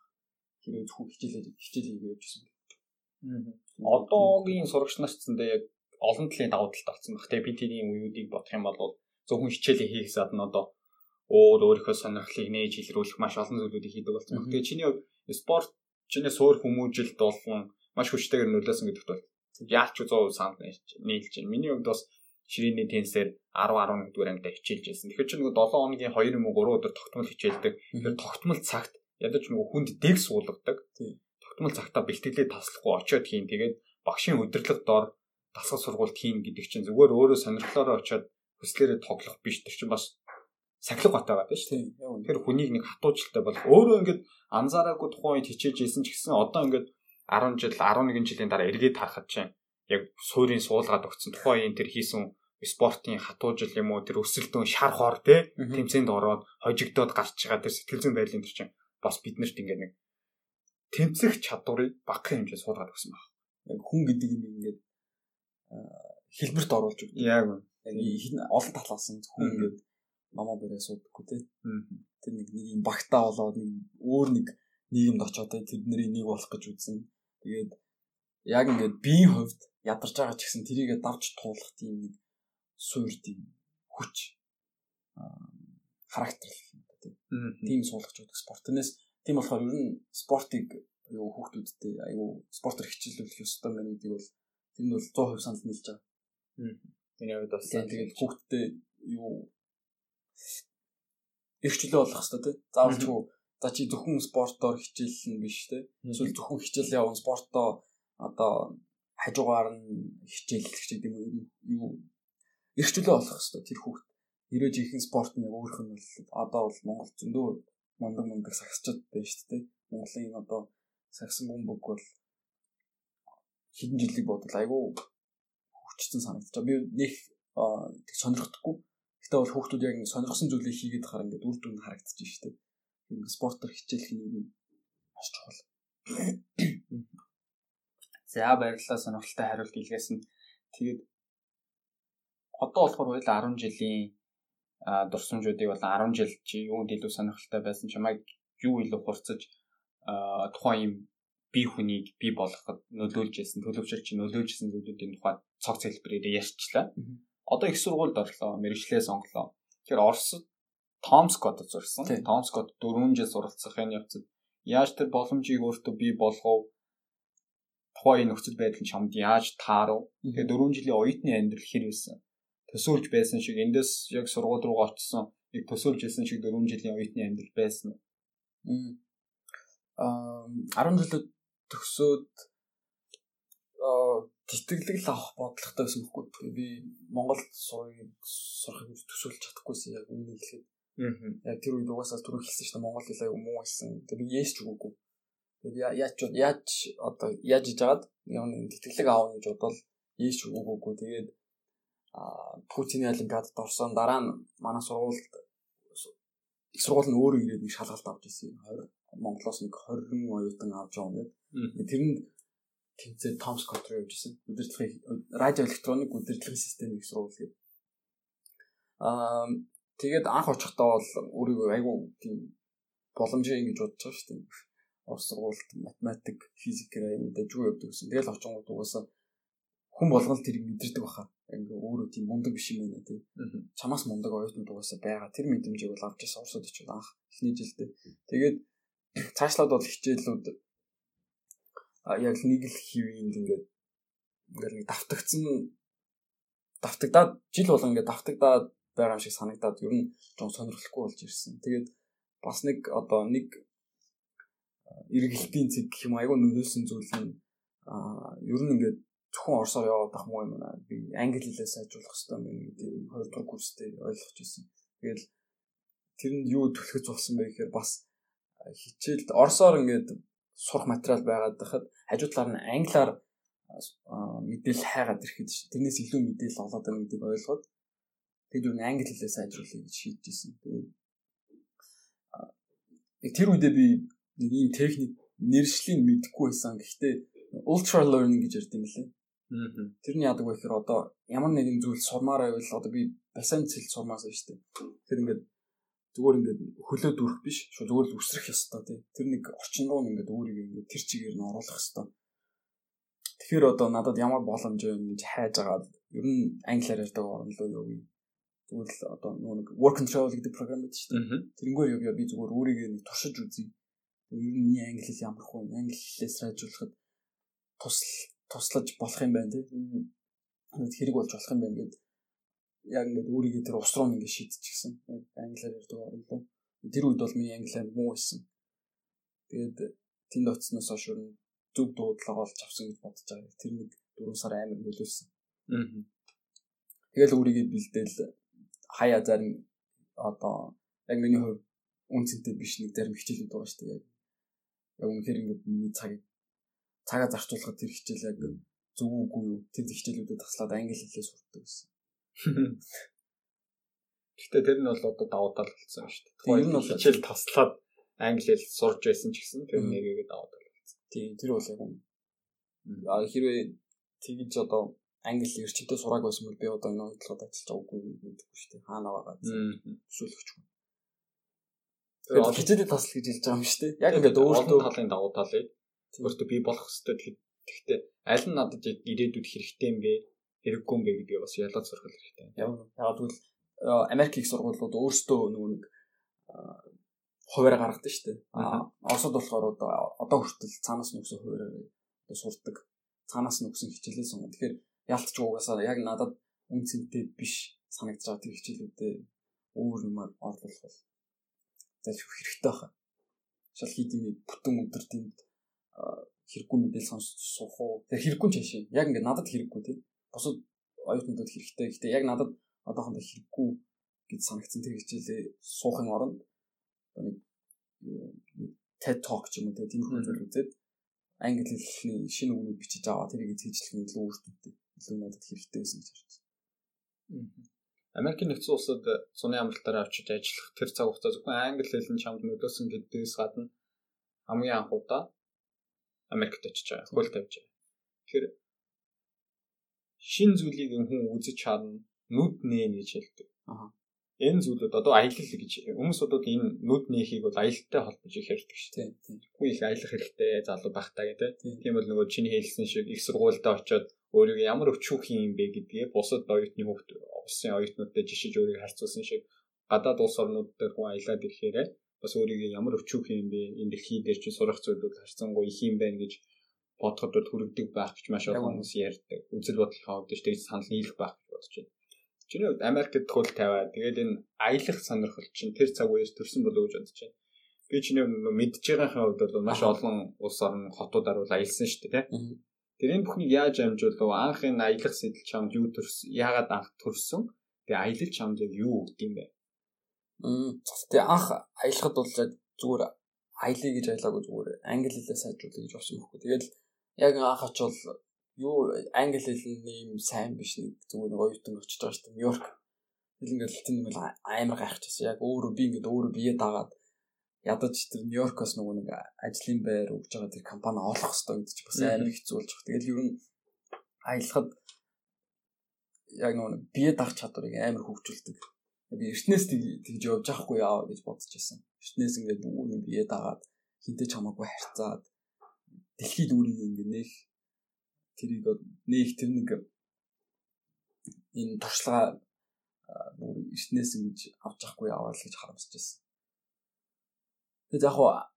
Хэрвээ зөвхөн хичээлээ хичээл хийгээ явжсэн. Аа. Одоогийн сурагчнаас ч зөндөө яг олон талын давуу талтай болсон баг. Тэгээ би тэрийн үеүүдийг бодох юм бол зөвхөн хичээлээ хийхээс гадна одоо өөр өөрийнхөө сонирхлыг нээж илрүүлэх маш олон зүйлүүдийг хийдэг болсон баг. Тэгээ чиний спорт чиний суур хүмүүжилт болгон маш хүчтэйгээр нөлөөсөн гэдэгт бол яалч 100% санд нийлж байна. Миний хувьд бас ширээний тенсээр 10 11 дугаар ангид хичээлж байсан. Тэгэхээр чи нөгөө 7 хоногийн 2 юм уу 3 өдөр тогтмол хичээлдэг. Тэгэхээр тогтмол цагт ядаж нөгөө хүнд дэг суулгадаг. Тогтмол цагтаа бэлтгэлээ таслахгүй очиод хийн. Тэгээд багшийн өдөрлөг дор дасгал сургуульд хийн гэдэг чинь зүгээр өөрөө сонирхлоороо очиод хүслээрээ тоглох биш. Тэр чинь бас сахилга байгаа тийм шүү. Тэгэхээр хүнийг нэг хатуужилтай болох. Өөрөө ингээд анзаараагүй тухайн үед хичээж исэн ч гэсэн одоо ингээд 10 жил 11 жилийн дараа эргээд харахад чинь яг суурийн суулгаад өгсөн тухайн энэ тэр хийсэн спортын хатуужил юм уу тэр өсөлтөн шар хор те тэмцээнд ороод хожигдоод гарч байгаа тэр сэтгэл зүйн байдлын тэр чинь бас биднэрт ингээд нэг тэмцэх чадварыг багахан хэмжээ суулгаад өгсөн баг. Яг хүн гэдэг юм ингээд хэлбэрт оруулж өгдөг. Яг яг олон талаас нь хүн ингээд намаа бэрээ суудаггүй те. Тэр нэг нэг юм багтаа болоод нэг өөр нэг нийгэмд очоод тэдний нэг болох гэж үзсэн. Тэгээд яг ингээд биеийн хувьд ядарч байгаа ч гэсэн тэрийгэ давж туулах тийм нэг суур тийм хүч характер юм да тийм. Өгдөг спорт. Тэрнээс тийм болохоор ер нь спортыг аюу хүүхдүүдтэй аюу спортоор хичээлүүлэх ёстой мэн гэдэг бол тэр нь бол 100% санал нийлж байгаа. Миний хувьд бас тэгээд хүүхдтэй юу эрхчлөө болох хэрэгтэй тийм. Заавалчгүй за чи зөвхөн спортоор хичээллэн биш тийм. Эсвэл зөвхөн хичээл явна спортоо одоо хажуугаар нь хичээллэх гэдэг юм юу эрхчлөө болох хэвээр тэр хүүхд нэрэж ихэн спорт нэг өөрөх нь бол одоо бол Монгол зөндөө мундаг мундаг сагсчд байна шүү дээ. Монголын одоо сагсан бөмбөг бол хэдэн жилиг бодвол айгүй хүчтэй санагдчих. Би нэг тэг сонирхдаггүй. Гэтэ бол хүүхдүүд яг сонирхсан зүйлийг хийгээд хараа ингээд үр дүн харагдчих шүү дээ. Ингээд спортоор хичээлэх нь маш чухал. За баярлалаа сонирхолтой хариулт илгээс нь тэгээд одоо болохоор хоёул 10 жилийн дурсамжуудыг бол 10 жил чи юунд илүү сонирхолтой байсан чамайг юу илүү хурцаж тухайн юм би хүнийг би болгоход нөлөөлж байсан төлөвчөр чи нөлөөлж байсан зүйлүүдийн тухай цог хэлбэрээр ярьчлаа. Одоо их сургуульд орлоо, мэрэгчлээ сонглоо. Тэгэхээр Оросд Томскот зурсан. Томскот 4 жил суралцах энэ явцад яаж тэр боломжийг өөртөө бий болгов тухайн нөхцөл байдал нь чамд яаж таарав. Тэгээд 4 жилийн оюутны амьдрал хэр байсан. Төсөөлж байсан шиг эндээс яг сургууль руу очсон яг төсөөлж байсан шиг 4 жилийн оюутны амьдрал байсан. Аа 10 жилд төгсөөд тэтгэлэг авах бодлоготой байсан байхгүй. Тэгээ би Монголд сурыг сурахыг төсөөлж чадахгүйсэн яг үнэ хэлэхэд. Аа. Тэр үед угаасаа түрүү хэлсэн шүү дээ Монгол хэлээ муу байсан. Тэгээ би яэс ч үгүйгүй. Тэгээд яаж яаж одоо яаж жагаад яг нэг тэтгэлэг аав гэж бодвол ийш үгүйгүй. Тэгээд а Путиний олимпиадад орсон дараа нь манай сургуульд их сургууль нь өөрөө ирээд нэг шалгалт авч ирсэн. 20 Монголоос нэг 20 оюутан авч явна гэдэг. Тэр нь тэнцээ Том Скотт руу явж ирсэн. Удирдлагын радио электроник удирдлагын системийг сурвал гэдэг. Аа тэгээд анх очихдоо бол өөрийгөө айгүй тийм боломжтой ингэж бодож байгаа шүү дээ. Орос сургуульд математик, физикээр айгүй дэжгүй явдаг гэсэн. Тэгэл очингууд угаасаа хүн болгол тэрийг мэдэрдэг баха. Ингээ өөрөө тийм мундаг биш юм байна тий. Чамаас мундаг оюутнууд угаасаа байгаа. Тэр мэдрэмжийг бол авч ирсэн Оросод очиж анх эхний жилдээ. Тэгээд цаашлаад бол хичээлүүд яг нэг л хэвийн ингээд ингээд нэг давтагдсан давтагдаад жил болго ингээд давтагдаад байгаа шиг санагдаад ер нь жоо сонирхолтой болж ирсэн. Тэгээд бас нэг одоо нэг эргэлтийн цэг гэх юм айгүй нөлөөлсөн зүйл нь ер нь ингээд зөвхөн орсоор яваад ах муу юм аа би англи хэлээ сайжруулах хэрэгтэй юм гэдэг хоёр дахь курс дээр ойлгож ирсэн. Тэгээд тэрэнд юу төлөхөж болсон бэ гэхээр бас хичээлд орсоор ингээд сурах материал байгаад байхад хажуу талаар нь англиар мэдээлэл хайгаад ирэхэд тэрнээс илүү мэдээлэл олоод байгаа гэдгийг ойлгоод тэгээд юу англи хэлээ сайжруулах гэж шийдчихсэн. Тэгээд тэр үедээ би нэг ийм техник нэршлийг мэдэхгүй байсан. Гэхдээ ultra learning гэж ярьд юм лээ. Тэрний яадаг вэ гэхээр одоо ямар нэгэн зүйл сурмаар байвал одоо би бассейн цэл сурмаасаа шүү дээ. Тэр ингээд зүгээр ингээд хөлөө дүрх биш шүү зүгээр л үсрэх ёстой тий. Тэр нэг орчин руу ингээд өөрийгөө ингээд тэр чигээр нь оруулах ёстой. Тэгэхээр одоо надад ямар боломж вэ гэж хайж агаад ер нь англиар ярьдаг орн руу явъя. Зүгээр л одоо нэг work control гэдэг програм байдаг шүү дээ. Тэрнгээр явъя би зүгээр өөрийгөө нэг туршиж үзье. Ер нь миний англи хэл ямар хөө англи хэлээс сайжруулахад тусал туслаж болох юм байна тий. хэрэг болж болох юм байна гэдэг яг ингээд өөрийгөө тэр ус руу ингээд шийдчихсэн. Англиар ярьдаг орлоо. Тэр үед бол миний англи муу байсан. Тэгээд тэнд очсноос хойш өөр зөв дуудлага олж авсан гэж бодож байгаа. Тэр нэг 4 сар амар нөлөөлсөн. Аа. Тэгэл өөрийгөө бэлдээл хаяа зарим одоо яг миний хувьд үнцэнтэй биш нэг зарим хичээлүүд байгаа шүү дээ. Яг үнэхээр ингээд миний цагийг цагаа зарцуулахад тэр хичээл яг зөв үгүй юу тэр хичээлүүдэд таслаад англи хэлээ сурдаг гэсэн. Гэхдээ тэр нь бол одоо давуу тал болсон шүү дээ. Тэр нь бол хичээл таслаад англи хэл сурж байсан ч гэсэн тэр нэгийг давуу тал болсон. Тийм тэр бол яг юм. А хэрвээ тэгж одоо англи эрчимтэй сураг байсан бол би одоо энэ онцлогод ажиллаж байгаагүй гэдэггүй шүү дээ. Хаана байгаа зөвшөөрлөгч хүн. Тэр хичээлээ тасл гэж хэлж байгаа юм шүү дээ. Яг ингээд өөртөө талын давуу талыг өөртөө би болох хэвээр тэгэхдээ аль нь надад ирээдүйд хэрэгтэй юм бэ? хэрэггүй юм бэ гэдгийг бас ялгаж сурах хэрэгтэй. Яг тэгвэл Америк их сургуулиуд өөрсдөө нэг хуваарь гаргадаг шүү дээ. Аа Оросод болохоор одоо хүртэл цаанаас нүгсэн хуваарь одоо сурдаг. Цаанаас нүгсэн хичээлээ сонгоо. Тэгэхээр ялтч угаасаа яг надад үн цэнтэй биш санагдаж байгаа тэр хичээлүүдээ өөр юмар орлуулах бол зааж хэрэгтэй байна. Шал хийдийн бүтэн өдөр тэнд хэрэггүй мэдээлэл сонсч суух уу. Тэр хэрэггүй ч шашин. Яг ингээд надад хэрэггүй тийм бусад оюутнуудад хэрэгтэй. Гэхдээ яг надад одоохондоо хэрэггүй гэж санагдсан тэр хичээлээ суухын оронд нэг TED Talk ч юм уу тийм зүйл үзээд англи хэлний шинэ үгнүүд бичиж аваа тэрийг зэжлэх нь илүү өөртөө илүү надад хэрэгтэй байсан гэж харж байна. Америкийн нэгдсэн улсад суны амралтаараа очиж ажиллах тэр цаг хугацаа зөвхөн англи хэл нь чамд нөлөөсөн гэдгээс гадна хамгийн анх удаа Америкт очиж байгаа. Хөл тавьж байгаа. Тэгэхээр шин зүйлийг хүн үзэж харна, нүд нээн гэж хэлдэг. Аа. Энэ зүйлүүд одоо аялал гэж хүмүүс бодоод энэ нүд нээхийг бол аялалтай холбож их ярьдаг шүү дээ. Хүн их аялах хэрэгтэй залуу багтаа гэдэг. Тийм бол нөгөө чиний хэлсэн шиг их сургуультай очиод өөрийгөө ямар өчүүх юм бэ гэдгээ бусад оюутны хүүхд улсын оюутнуудад жишиж өөрийгөө харьцуулсан шиг гадаад улс орнууд дээр хүн аялаад ирэхээр бас өөрийгөө ямар өчүүх юм бэ энэ дэлхий дээр чи сурах зүйлүүд харьцангуй их юм байна гэж бодоход бол хүрэгдэг байх гэж маш олон хүмүүс ярьдаг. Үзэл бодлохоо хувьд ч тэгж санал нийлэх байх гэж бодож байна. Чиний хувьд Америкт хөл тавиад тэгээд энэ аялах сонирхол чинь тэр цаг үеэс төрсэн болов уу гэж бодож байна. Би чиний мэдж байгаахийн хувьд бол маш олон улс орн хотуудаар бол аялсан шүү дээ тий. Тэрийн бүхнийг яаж амжуулав? Анх энэ аялах сэтэл чамд юу төрсөн? Яагаад анх төрсөн? Тэгээ аялал чамд юу өгд юм бэ? Мм. Тэгээ анх аялахад бол зүгээр аялыг гэж аялаагүй зүгээр англи хэлээ сайжруулах гэж болсон байхгүй. Тэгээд яг анх очвол юу англи хэлний юм сайн биш нэг зүгээр нэг оюутан очиж байгаа шүү дээ. Нью-Йорк. Тэгэл ингээд тийм юм амар гайхчихсан. Яг өөрөө би ингээд өөрөө бие дагаад ядаж тэр Нью-Йоркоос нөгөө нэг ажлын байр өгж байгаа тэр компани олох хэрэгтэй гэдэг чинь бас амар хэцүү болж байгаа. Тэгэл ер нь аялахад яг нөгөө бие даах чадварыг амар хөгжүүлдэг. Би эртнээс тэгж явж байхгүй яа гэж бодож байсан. Эртнээс ингээд бүгд бие дагаад хинтээ чамаагүй харьцаад дэлхийд үүрийг ингээд нэх тэрийг нээх тэр нэг энэ туршлага бүр эртнээс ингэж авч явахгүй яваа л гэж харамсаж байсан. Тэгээд яг хаа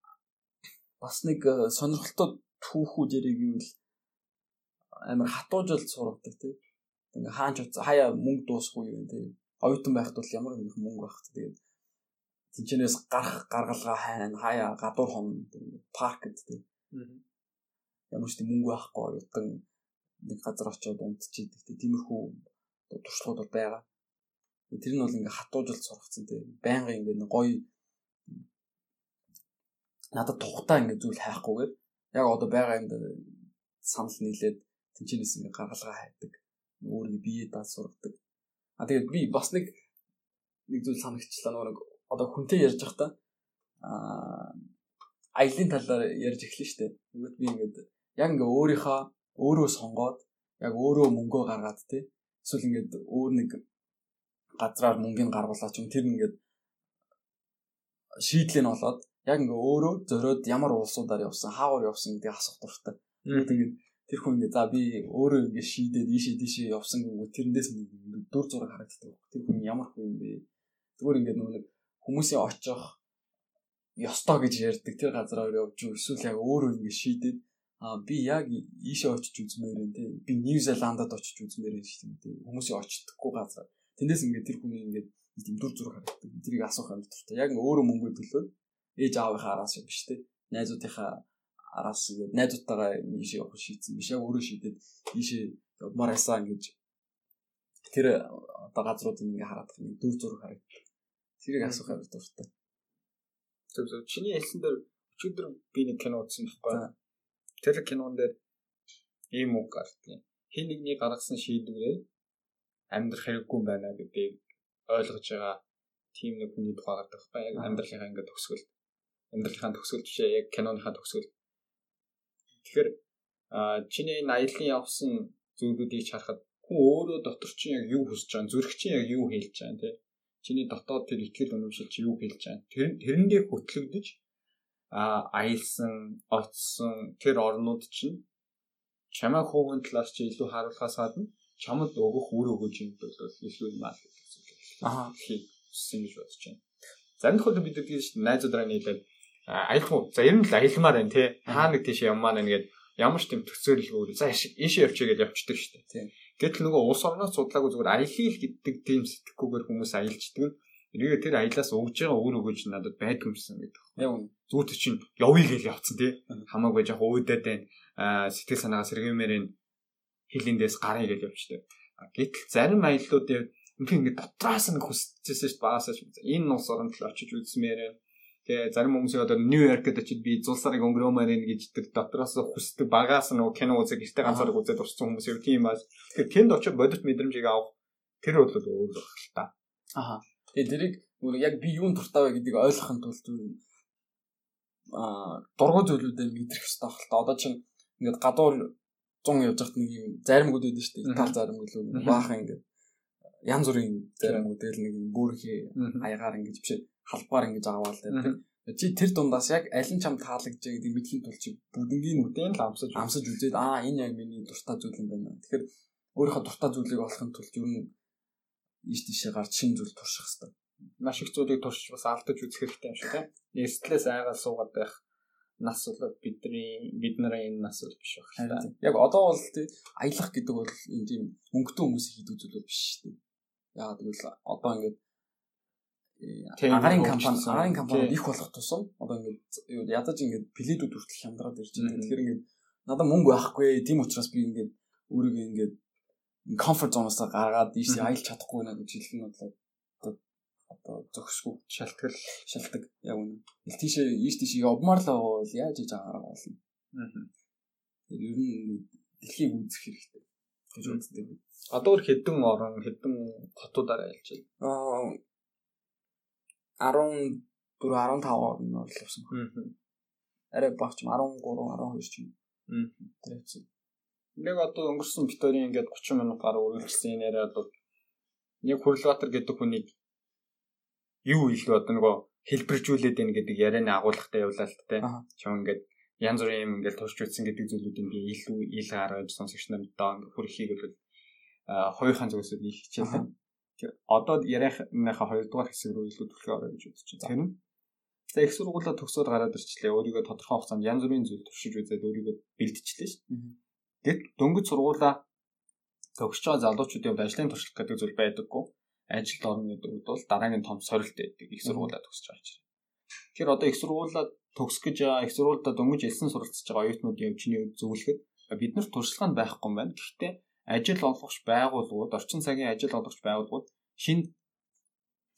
бас нэг сонирхолтой түүхүүд яриг гэвэл амар хатуужил сургадаг тийм. Ингээ хаач хаяа мөнгө дуусахгүй юм тийм. Оюутан байхад бол ямар нэг мөнгө байх тэгээд тэнчнээс гарах гаргалгаа хайн хаяа гадуур хон паркд тийм. Ямар ч тийм мөнгө байхгүй оюутан нэг газар очиод унтчихийдэг тийм. Тиймэрхүү туршлагууд бол байгаа. Тэр нь бол ингээ хатуужилт сургацсан тийм. Байнга ингээ гоё надад тухтаа ингээ зүйл хайхгүйгээр яг одоо байгаа юм дээр санал нийлээд тэнчнээс ингээ гаргалгаа хайдаг өөрийгөө бие даа сургадаг. А тэгээд би бас нэг нэг зүйл санагчлаа нөгөө одоо хүнтэй ярьж байхдаа аа аялын талаар ярьж эхлэн штэ. Нөгөөд би ингээд яг ингээ өөрийнхөө өөрөө сонгоод яг өөрөө мөнгөө гаргаад тий. Эсвэл ингээд өөр нэг газраар мөнгөний гаргуулаач юм тэр ингээд шийдлээ нь болоод яг ингээ өөрөө зөрөөд ямар улсуудаар явсан, хаагуур явсан гэдгийг асуух дуртай. Тэгээд тэр хүн ингээ за би өөрөө ингээ шийдээд ийшээ тийшээ явсан гэвэл тэрнээс дүр зураг харагддаг. Тэр хүн ямар хүн юм бэ? Зүгээр ингээ нэг хүмүүсийн очих ёстой гэж ярьдаг. Тэр газраар явж юу эсвэл яг өөрөө ингээ шийдээд а би яг ийшээ очиж үзмээр юм те. Би Нью Зеландад очиж үзмээр юм шүү дээ хүмүүсийн очдоггүй газар тэндээс ингээ тэр хүний ингээ тийм дүр зураг харагддаг. Тэрийг асуух юм дуртай. Яг ингээ өөрөө мөнгө төлөөд ээж аавынхаа араас юм биш те найзуудынхаа араас ингээд найзуудтайгаа ийшээ явах шийдсэн биш яг өөрөө шийдээд ийшээ явмаар байсан гэж тэр одоо газрууд ингээ хараад нэг дүр зураг харагдав. Тэрийг асуух амар дуртай. Зөв зөв чиний хэлсэн дээр өчигдөр би нэг кино үзсэн байхгүй. Тэр кинон дээр ийм үг гардыг. Хин нэгний гаргасан шийдвэрээ амьдрах хэрэггүй байна гэдгийг ойлгож байгаа тийм нэг хүний тухай гардаг байхгүй. Яг амьдралынхаа ингээ төгсгөл амьдралынхаа төгсгөл жишээ яг киноныхаа төгсгөл Тэгэхээр чиний энэ аялын явсан зүйлүүдийг харахад хүн өөрөө дотор чинь яг юу хүсэж байгаа, зүрх чинь яг юу хэлж байгаа тий. Чиний дотоод тэр ихтгэл үнэмшил чи юу хэлж байгаа. Тэр тэрэндээ хөтлөгдөж а аялсан, очсон тэр орнууд чинь чамаа хүүхэн талаас чи илүү харуулхаас гадна чамд өгөх үр өгөөж юм бол илүү юм аа гэж үзсэн. Аа хийсэн гэж бодож байна. Зарим тохиолдолд бид чинь найзуудраа нийлээд аялах уу? За ер нь л аялмаар байна те. Хаа нэг тийш явмаар байна гэгээд ямар ч тийм төцөөлөл өөр. За ийшээ явчих гэж явчихдаг шүү дээ. Тийм. Гэтэл нөгөө улс орноос судлаагүй зүгээр аялал гэдэг тийм сэтгэхгүйгээр хүмүүс аялждаг. Эргээ тэр аялаас өгж байгаа өөр өгөөж надад байдгүй юмсан гэдэг. Яг үнэ. Зүгээр чинь явъя гэж явцсан тий. Хамаагүй яг уудаад байна. Сэтгэл санаагаа сэргиймээр энэ хилэндээс гарыг гэж явчихдаг. Гэтэл зарим аяллууд ингээ ингээ дотроос нь хүсчихсэн шүү дээ. Багасаа энэ улс оронд л очиж үзмээр Тэгээ зарим хүмүүсийн одоо Нью-Йоркд очиж би зулсарыг өнгөрөөмөр ин гэж тэр дотроос хүсдэг багаас нөгөө кино үзэг гэрте ганцаараа үзээд урсан хүмүүс юу тийм баас. Тэгэхээр тэнд очиж бодит мэдрэмжийг авах тэр бол өөр байх л та. Аха. Тэгээ тэрийг яг би юунд дуртай вэ гэдгийг ойлгохын тулд аа дургуй зүйлүүдээ мэдрэх хэрэгтэй байх л та. Одоо чинь ингээд гадуур 100 явж байхад нэг юм заримгууд байдаг шүү дээ. Итали заримгууд л баахан ингээд янз бүрийн заримгууд тэгэл нэг юм бүрхий аягаар ингэж биш халбаар ингэж аваад байдаг. Чи тэр дундаас яг аль нь чам таалагдж байгаа гэдгийг мэдхийн тулд чи бүгднийг үдэн л амсаж амсаж үзээд аа энэ яг миний дуртай зүйл юм байна. Тэгэхээр өөрийнхөө дуртай зүйлийг олохын тулд ер нь ийш тийшээ гарч шин зүйл турших хэрэгтэй. Маш их зүйлийг туршиж бас алдаж үзэх хэрэгтэй юм шиг тийм. Нэстлээс айгаа суугаад байх нас бол бидний бид нарын энэ нас бол биш байх. Яг одоо бол аялах гэдэг бол энэ тийм өнгөтэй хүмүүсийн хийдэг зүйл бол биш шүү дээ. Яг тэгвэл одоо ингээд агарын компани агарын компани их болох тусам одоо ингээд ядаж ингээд пледүүд хүртэл хямдраад ирж байгаа. Тэгэхээр ингээд надад мөнгө байхгүй. Тийм учраас би ингээд өөрийгөө ингээд комфорт зоноос гаргаад ийш аялч чадахгүй нэ гэж хэлэх нь бодлоо одоо зөксгүй шалтгал шалтдаг яг үнэ. Ил тийшээ ийш тийш явмаар л бол яаж хийж агаар болно. Аа. Тэр ер нь дэлхийг үзэх хэрэгтэй гэж үздэг. Одоо хідэн орон хідэн хотуудаараа ялчил. Аа 14 15 он нь бол явсан байна. Арай багч 13 12 ч юм. Тэр хэвчээ. Нэг одоо өнгөрсөн битэрийн ингээд 30 минут гаруй үргэлжилсэн энэ яриа бол нэг Хурлбаатар гэдэг хүнийг юу илүү одоо нөгөө хэлбэржүүлээд байна гэдэг ярианы агуулгатай явлаа л тэ. Чам ингээд янз бүрийн юм ингээд турч үтсэн гэдэг зүйлүүдийг илүү ил гаргаж сонсогч нарт доо хүрхийг бол хоёрхан зүгээс нь хичээлээ. Одоо яриахныхаа хоёрдугаар хэсэг рүү илүү төлөв орё гэж бодож байна. Тэр нь За их сургуулаа төгсөөд гараад ирчлээ. Өөрийгөө тодорхой хугацаанд янз бүрийн зүйл туршиж үзээд өөрийгөө бэлтжлээ шүү. Гэт дөнгөж сургуулаа төгсөж байгаа залуучуудын хувьд ажлын туршлага гэдэг зүйл байдаггүй. Ажилд орно гэдэг үед бол дараагийн том сорилт байдаг их сургуулаа төгсөж байгаа чинь. Тэгэхээр одоо их сургуулаа төгсөх гэж байгаа их сургуультай дөнгөж элсэн суралцж байгаа оюутнуудын чиний үед зөвлөхөд бид нар туршлага нь байхгүй юм байна. Гэхдээ ажил олгогч байгууллагууд, орчин цагийн ажил олгогч байгууллагууд шинэ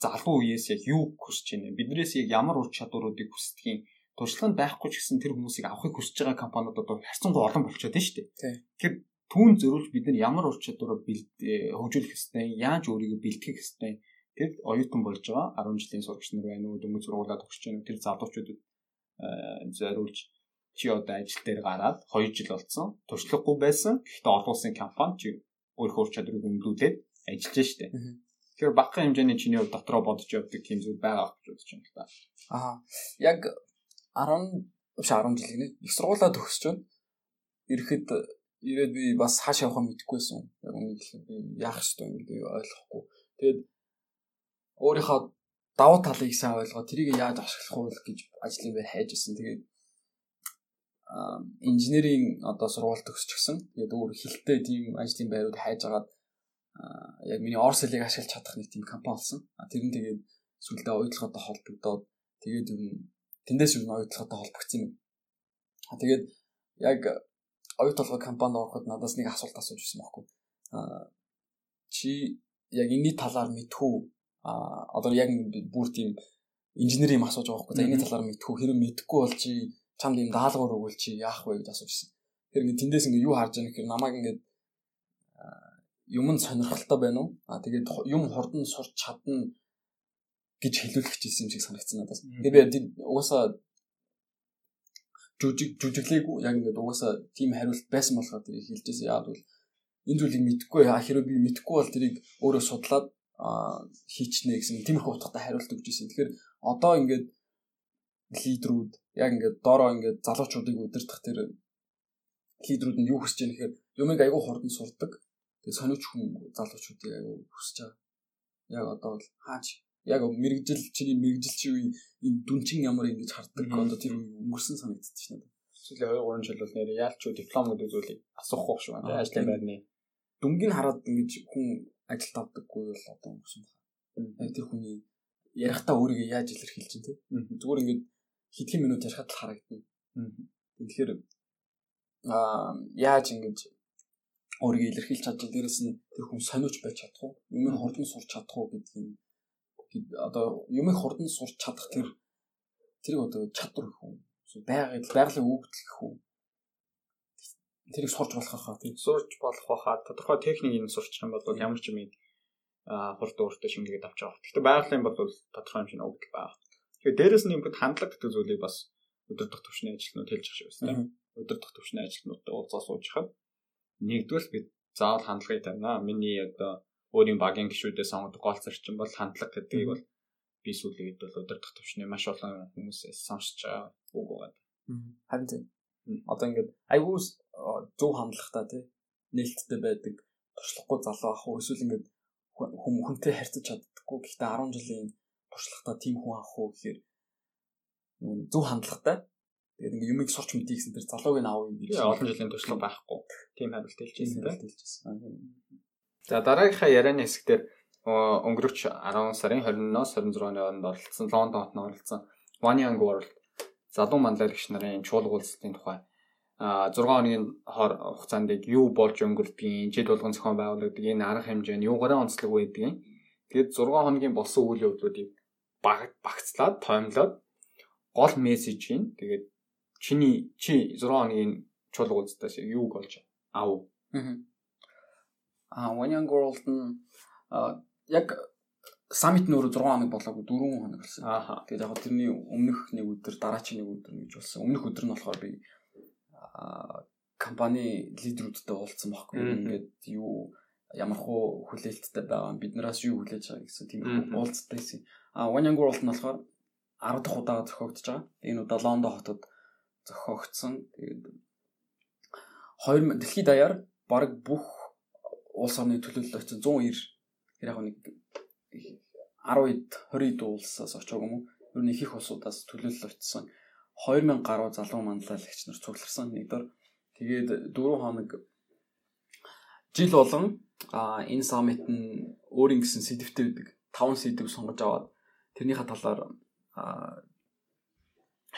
залуу үеэс яг юу хүсэж байна? Биднээс яг ямар ур чадваруудыг хүсдгийг туршлага нь байхгүй ч гэсэн тэр хүмүүсийг авахыг хүсэж байгаа компаниуд одоо харьцангуй олон болчиход байна шүү дээ. Тэгэхээр түүн зөрүүлж бид нар ямар ур чадвараа э, хөгжүүлэх ёстой, яаж өөрийгөө бэлтгэх ёстой. Тэр оюутан болж байгаа 10 жилийн сурагч нар байна уу, дөнгөж сургуулаад төгсөж байна. Тэр залуучуудад э, зориулж чи одоо ажил дээр гараад 2 жил болсон. Туршлагагүй байсан. Гэхдээ олон улсын компани чи өөрийнхөө ур чадварыг өмлүүлээд ажиллаж штэ. Тэгэхээр багахан хэмжээний чиний хувь дотроо бодож явдаг юм зүйл байгаа гэж бодож байна л да. Аа. Яг 10 биш 10 жил гинэ. Их сургуулаа төгсөж байна. Ирэхэд ирээд би бас хааш явахаа мэдэхгүйсэн. Яг үнийг би яах ёстой юм би ойлгохгүй. Тэгээд өөрийнхөө давуу талыг сайн ойлгоод тэрийг яаж ашиглах вэ гэж ажлын байр хайж ирсэн. Тэгээд инженерийн одоо сургууль төгсчихсэн. Тэгээд өөр хилтэй тийм ажлын байрууд хайж агаад яг миний орс хэлийг ашиглаж чадах нэг тийм компани болсон. Тэр нь тэгээд сүлдээ ойдлоготой холбогдоод тэгээд ер нь тэндээс юу ноёдлохотой холбогдсон юм. А тэгээд яг толгой компанид ороход надаас нэг асуулт асууж ирсэн байхгүй. А чи яг энэний талаар мэдхүү а одоо яг бүр тийм инженери юм асууж байгаа байхгүй. За энэний талаар мэдхүү хэрэв мэдхгүй бол чи чамд юм даалгавар өгвөл чи яах вэ гэж асууж ирсэн. Тэр ингээд тэндээс ингээд юу харж байгаа гэхээр намайг ингээд юм нь сонирхолтой байна уу? А тэгээд юм хурдан сурч чадна гэж хэлүүлэх гэсэн юм шиг санагдсан надаас. Тэгээ би угаасаа жүжиг жүжиглээгүй яг ингээд угаасаа тийм хариулт байсан болохоор тэрийг хэлжээс яад бол энэ зүйлийг мэдхгүй хэрэг би мэдхгүй бол тэрийг өөрөө судлаад хийчнэ гэсэн тиймэрхүү утгатай хариулт өгч ирсэн. Тэгэхээр одоо ингээд лидерүүд яг ингээд доороо ингээд залуучуудыг удирдах тэр лидерүүд нь юу хүсэж байгаа нэхэр юмыг айгүй хурдан сурдаг. Тэгээ сониуч хүн залуучуудыг айгүй хүсэж байгаа. Яг одоо бол хаач яг мэрэгжил чиний мэрэгжил чи энэ дүнчин ямар ингэж харддаг одоо тэр өнгөрсөн санагддаг шнэ. Сүүлийн 2 3 жил бол нэр яалч диплом гэдэг зүйлийг асуухгүй шүү дээ. Ажлын байрны дүнгийг хараад ингэж хүн ажилд авдаггүй бол одоо өнгөрсөн байна. Тэр хүний ярихтаа өөрийгөө яаж илэрхийлж чинь те. Зүгээр ингэж хэдхэн минут ярихад л харагдана. Тэгэхээр аа яаж ингэж өөрийгөө илэрхийлж чадчих дээрээс нь тэр хүн сониуч байж чадах уу? Юм хурдан сурч чадах уу гэдгийг одоо юмыг хурдан сурч чадах тэр тэрийг одоо чадвар гэх үү байгаль байгалийн өгдөл гэх үү тэрийг сурч болох хаа тийм сурч болох хаа тодорхой техникийг сурчих юм бол ямар ч юм хурд өөртөө шингээгээд авч байгаа. Гэхдээ байгалийн бол тодорхой хэмжээний өгдөл байна. Тэгэхээр дээрэс нь юмд хандлага гэдэг зүйлийг бас өдөрдох төвшний ажилтнууд хэлж байгаа шүү дээ. Өдөрдох төвшний ажилтнуудтай уулзаа сууж хаад нэгдүгээр бид заавал хандлагыг тавина. Миний одоо өөрийн багийн гишүүдээ сонгодог гол зарчим бол хандлага гэдгийг бол би сүүлийн үед бол удирдах төвшний маш олон хүмүүсээс сонсч байгаа үг байгаа. Харин тийм. Одоо ингээд айгүй зөв хандлагатай тий нээлттэй байдаг туршлахгүй залуу ах уу эсвэл ингээд хүм хүнтэй харьцаж чаддаггүй гэхдээ 10 жилийн туршлагатай тийм хүн авах уу гэхээр зөв хандлагатай. Тэгээд ингээд юмыг сурч мэдээ гэсэн тэр залууг нь авъя гэж олон жилийн туршлага байхгүй. Тийм хариулт хэлжсэн тийм За дараагийнхаа ярианы хэсгээр өнгөрөх 10 сарын 20-ноос 26-ны хооронд оролцсон Лондон хотод оролцсон One Young World залуу манлайлагч нарын чуулгуулалтын тухай. А 6 хоногийн хугацаанд юу болж өнгөрдгийг жид болгон зохион байгуулагддаг энэ арга хэмжээ нь юугаараа онцлог байдгийг тэгээд 6 хоногийн болсон үйл явдлуудыг багцлаад тоомлоод гол мессежийг тэгээд чиний чи 6 хоногийн чуулгуулалтаас юу болж ав. Аа А One Young World нь яг саммит нөр 6 хоног болоогүй 4 хоног болсон. Тэгээд яг тэрний өмнөх нэг өдөр дараачийн нэг өдөр гэж болсон. Өмнөх өдөр нь болохоор би компани лидерүүдтэй уулзсан байхгүй. Ингээд юу ямар хуу хүлээлттэй байгаа бид нараас юу хүлээж байгаа гэсэн тийм уулзтай байсан. А Young World нь болохоор 10 дахь удаа зохиогдож байгаа. Энэ удаа Лондон хотод зохиогдсон. Тэгээд 2000 дэлхийд даяар баг бүх улс орны төлөөлөл очсон 190 тэр яг нэг 10-д 20-д улсаас очоог юм уу? Ер нь их их улсуудаас төлөөлөл очсон 2000 гаруй залуу манлайлагч нар цугларсан нэгдүгээр тэгээд 4 хоног жил болгон а энэ саммит нь өөрийн гэсэн сэдвтэй байдаг 5 сэдв сонгож аваад тэрнийхээ талаар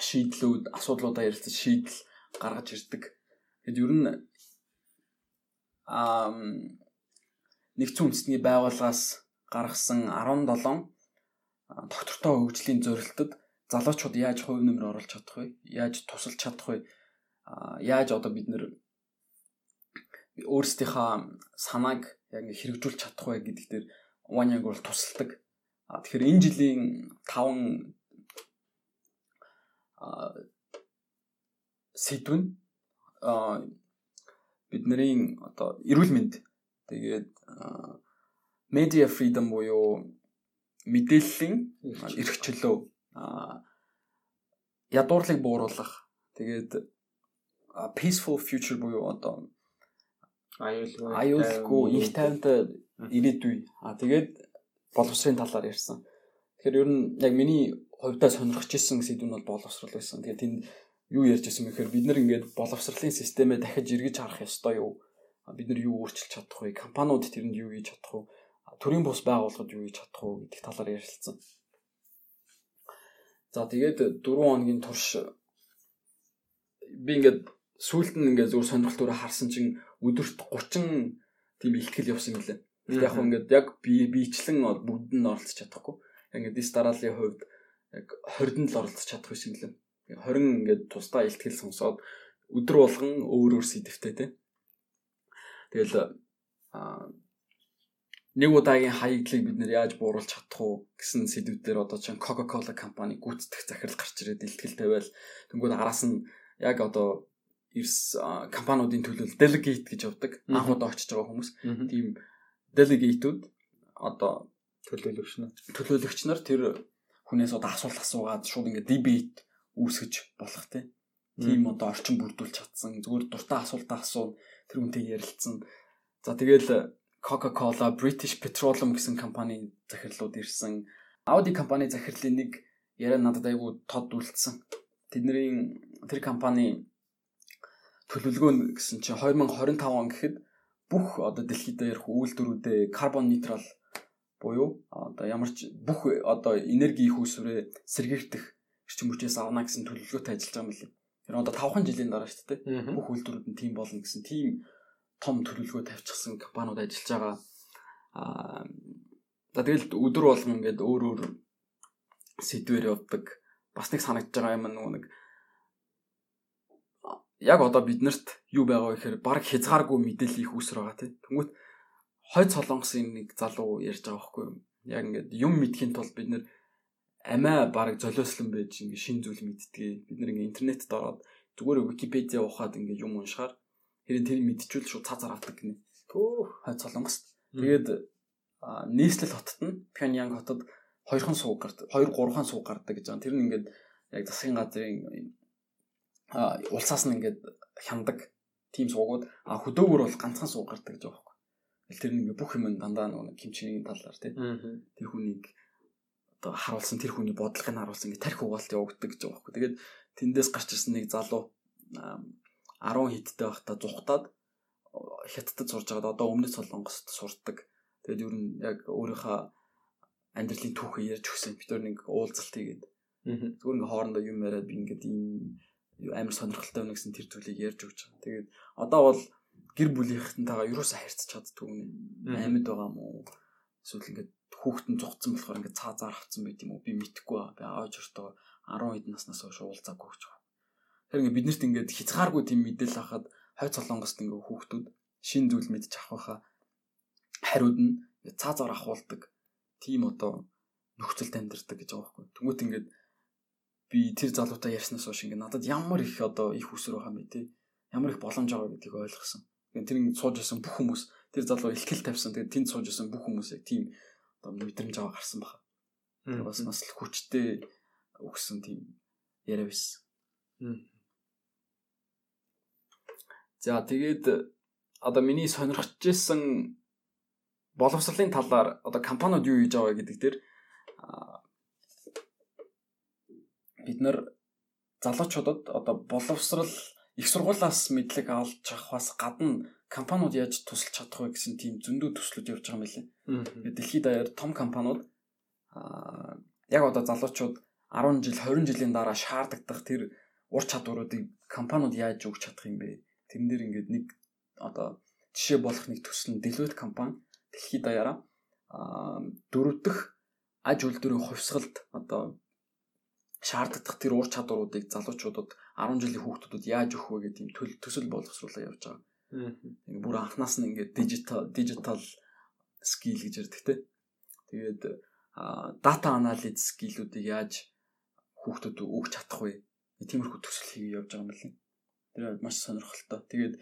шийдлүүд асуудлуудаа ярилцаж шийдэл гаргаж ирдэг. Тэгэд ер нь а нэгдсэн үндэсний байгууллагаас гаргасан 17 доктортой хөгжлийн зорилтод залуучууд яаж хувь нэмэр оруулах чадах вэ? Яаж тусалж чадах вэ? Яаж одоо бид нэр өөрсдийнхөө санааг яг хэрэгжүүлж чадах вэ гэдэг дээр Young бол тусалдаг. Тэгэхээр энэ жилийн 5 сэдв нь бидний одоо эрүүл мэнд. Тэгээд media freedom буюу мэдээллийн эрх чөлөө ядуурлыг бууруулах. Тэгээд peaceful future буюу одоо аюулгүй аюулгүй их тайвантай ирээдүй а тэгээд боловсрын талаар ярьсан. Тэгэхээр ер нь яг миний хувьдаа сонирхож исэн сэдв нь бол боловсрал байсан. Тэгээд тэнд юу ярьж исэн мэхээр бид нар ингээд боловсролын системээ дахиж эргэж харах ёстой юу? Бид нар юу өөрчилж чадах вэ? Компаниуд тэрэнд юу хийж чадах вэ? Төрийн бус байгууллагад юу хийж чадах вэ гэдэг талаар ярилцсан. За тэгээд 4 хоногийн турш би ингээд сүүлд нь ингээд зөв сонирхолтойроо харсан чинь өдөрт 30 тийм ихтгэл явсан юм лээ. Яг ингээд яг би бичлэн бүгд нь оролцож чадахгүй. Ингээд дис дарааллын хувьд яг 20-д л оролцож чадах байсан юм лээ. 20 ингээд тусдаа ихтгэл сонсоод өдөр болгон өөр өөр сэдвтэй те. Тэгэл а нэг удаагийн хаягдлыг бид нэр яаж бууруулж чадах уу гэсэн сэдвүүдээр одоо чинь Coca-Cola компани гүйцэтгэх захирал гарч ирээд илтгэл тавиал тэнгууд араас нь яг одоо эрс компаниудын төлөөл delegate гэж явдаг. Анх удаа очиж байгаа хүмүүс. Тийм delegate-үүд одоо төлөөлөгч нар төлөөлөгч нар тэр хүнээс одоо асуулт асуугаад шууд ингээд debate үүсгэж болох тийм. Одоо орчин бүрдүүлж чадсан. Зүгээр дуртай асуултаа асуун тэр хүнтэй ярилцсан. За тэгэл Coca-Cola, British Petroleum гэсэн компани захирлууд ирсэн. Audi компани захирлын нэг яриа надад айгүй тод үлдсэн. Тэдний тэр компани төлөвлөгөө гэсэн чинь 2025 он гэхэд бүх одоо дэлхийд ярих үйлдвэрүүдээ карбон нейтрал буюу одоо ямар ч бүх одоо энерги их үүсвэрээ сэргийгдэх эрчим хүчээс авна гэсэн төлөвлөгөөтэй ажиллаж байгаа юм лээ. Тэр одоо 5хан жилийн дараа шүү дээ. Бүх үйлдвэрүүд нь тийм болно гэсэн тийм том төлөвлөгөө тавьчихсан компаниуд ажиллаж байгаа. Аа за тэгэл өдөр болгон ингээд өөр өөр сэдвэр явдаг. Бас нэг санагдаж байгаа юм нөгөө нэг яг одоо биднэрт юу байгаа вэ гэхээр баг хязгааргүй мэдээлэл их үүсэр байгаа тийм. Тэнгүүт хойд солонгосын нэг залуу ярьж байгаа байхгүй юу? Яг ингээд юм мэдхийн тулд бид нэр амиа баг золиослон байж ингээд шин зүйл мэдтгээ. Бид нэр ингээд интернетд ороод зүгээр Википедиа ухаад ингээд юм уншихаар хэрэг тэр мэдчихвэл шууд цаазаар авдаг гинэ. Төө хойд солонгост. Тэгээд нийслэл хотод нь Пхеньянг хотод хоёрхан сууг гардаг. Хоёр гурван сууг гардаг гэж байна. Тэр нь ингээд яг засгийн газрын улсаас нь ингээд хяндаг тийм суугууд а хөдөөгөр бол ганцхан сууг гардаг гэж байгаа байхгүй. Тэр нь ингээд бүх юм дандаа нэг хэмчээний талаар тий. Тэр хүнийг одоо харуулсан тэр хүний бодлогыг харуулсан ингээд тарих угаалт явагддаг гэж байгаа байхгүй. Тэгээд тэндээс гарч ирсэн нэг залуу 10 хиттэй байхдаа зүхтаад хятадд сурж байгаад одоо өмнөд солонгост сурдаг. Тэгээд ер нь яг өөрийнхөө амьдралын түүхээ ярьж өгсөн. Бид нэг уулзалт хийгээд. Зүгээр ингээ хоорондоо юм яриад би ингээд ийм амар сонирхолтой байна гэсэн тэр зүйлийг ярьж өгч байгаа. Тэгээд одоо бол гэр бүлийнхэнтэйгээ юусаа харьцаж чаддгүй юм. Амьд байгаа мó. Эсвэл ингээд хүүхдэн зугцсан болохоор ингээд цаазаар хавцсан байт юм уу? Би мэдэхгүй ба. Би ааж өртөө 10 хэд наснаас хойш уулзаагүй гэж байна. Тэр ингээд биднэрт ингээд хязгааргүй тийм мэдээлэл хахад хойд солонгост ингээд хүүхдүүд шин зүйл мэдчих авах байхаа хариуд нь цаазаар ахуулдаг тийм одоо нөхцөлд амьдардаг гэж байгаа байхгүй. Тэнгүүт ингээд би тэр залуутай ярьснаас хойш ингээд надад ямар их одоо их юм бэ те. Ямар их боломж байгаа гэдгийг ойлгосон. Тэгээд тэр ингээд сууж исэн бүх хүмүүс тэр залуу ихтгэл тавьсан. Тэгээд тэнд сууж исэн бүх хүмүүс яг тийм одоо мэдрэмж аваа гарсан баха. Тэр бас бас л хүчтэй өгсөн тийм яриа байсан. За тэгээд одоо миний сонирхож исэн боловсролын талаар одоо компаниуд юу хийж байгаа гэдэг дээр бид нар залуучуудад одоо боловсрал их сургуулиас мэдлэг авч авахаас гадна компаниуд яаж тусалж чадах вэ гэсэн тийм зөндөө төслүүд явж байгаа юм билээ. Дэлхийд даяар том компаниуд аа яг одоо залуучууд 10 жил 20 жилийн дараа шаарддаг тэр ур чадваруудыг компаниуд яаж өгч чадах юм бэ? Тэрэн дээр ингээд нэг одоо жишээ болох нэг төсөл нь Deloitte компани дэлхийд даяараа дөрөв дэх аж үйлдвэрийн хувьсгалд одоо шаарддаг тэр уур чадваруудыг залуучуудад 10 жилийн хүүхдүүдэд яаж өгөх вэ гэдэг тийм төсөл боловсруулаа явж байгаа. Ингээ бүр анханаас нь ингээ дижитал дижитал скил гэж ярьдаг те. Тэгээд дата анализ скиллүүдийг яаж хүүхдүүд өгч чадах вэ? Тиймэрхүү төсөл хийгээ явж байгаа юм байна. Тэр маш сонирхолтой. Тэгээд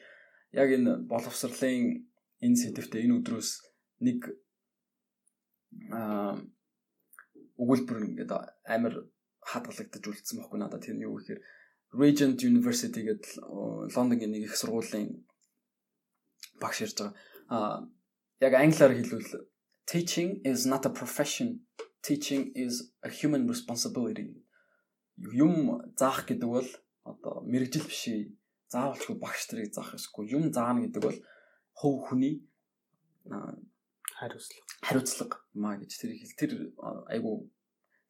яг энэ боловсролын энэ сэдвтэ энэ өдрөөс нэг аа өгүүлбэр ингээд амар хадгалагдаж үлдсэн байхгүй надад тэр нь юу гэхээр Regent University гэдэг Лондонгийн нэг их сургуулийн багш ярьж байгаа. Аа яг англиар хэлвэл teaching is not a profession. Teaching is a human responsibility. Юм заах гэдэг бол одоо мэрэгжил биш. Заавалчгүй багш нарыг заах ёсгүй. Юм заана гэдэг бол хөв хүний хариуцлага. Хариуцлага маа гэж тэр хэл тэр айгу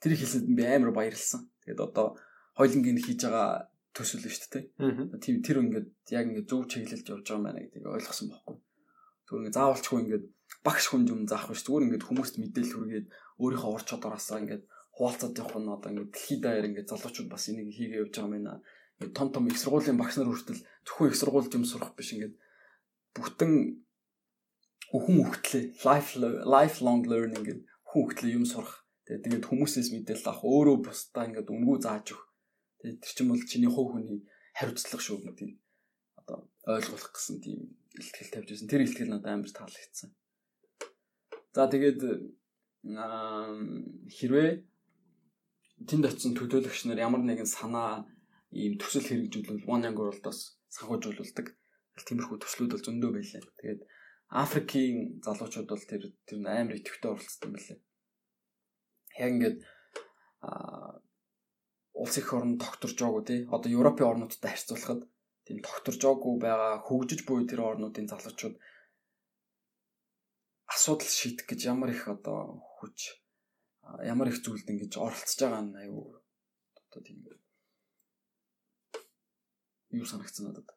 тэр хэлсэнд би амар баярлсан. Тэгээд одоо хойлонгийн хийж байгаа төсөл нь шүү дээ. Тийм тэр ингээд яг ингээд зөв чиглэлд явж байгаа юм байна гэдгийг ойлгосон байхгүй. Зүгээр ингээд заавалчгүй ингээд багш хүн юм заах биш. Зүгээр ингээд хүмүүст мэдээлэл хүргээд өөрийнхөө ур чадвараасаа ингээд хуваалцаад явах нь одоо ингээд дэлхийд даяар ингээд залуучууд бас энийг хийгээ явж байгаа юм байна. Ингээд том том их сургуулийн багш нар хүртэл зөвхөн их сургуульд юм сурах биш ингээд бүтэн хүн хөгтлээ life lifelong learning гэдэг хүн хөгтлээ юм сурах. Тэгээд хүмүүсээс мэдээлэл авах өөрөө бусдаа ингээд үнгүү зааж өгөх Тэгээд тэр чинь бол чиний хувь хүний хариуцлага шүү гэдгийг одоо ойлгуулах гэсэн тийм илтгэл тавьж байсан. Тэр илтгэл надад амар таалагдсан. За тэгээд хэрвээ тэнд очисон төлөөлөгч нар ямар нэгэн санаа ийм төсөл хэрэгжүүлвэл One Young World-оос санхүүжүүлдэг. Тиймэрхүү төслүүд бол зөндөө байлаа. Тэгээд Африкийн залуучууд бол тэр тэр амар идэвхтэй оролцсон байлаа. Яг ингээд улс их орн тогтворж байгаагүй тий. Одоо Европын орнуудтай харьцуулахад тийм тогтворж байгаагүй байгаа хөгжиж буй тэр орнуудын залуучууд асуудал шийдэх гэж ямар их одоо хүч ямар их зүйлд ингэж оролцож байгаа нь аюу одоо тийм юу санагцсан надад?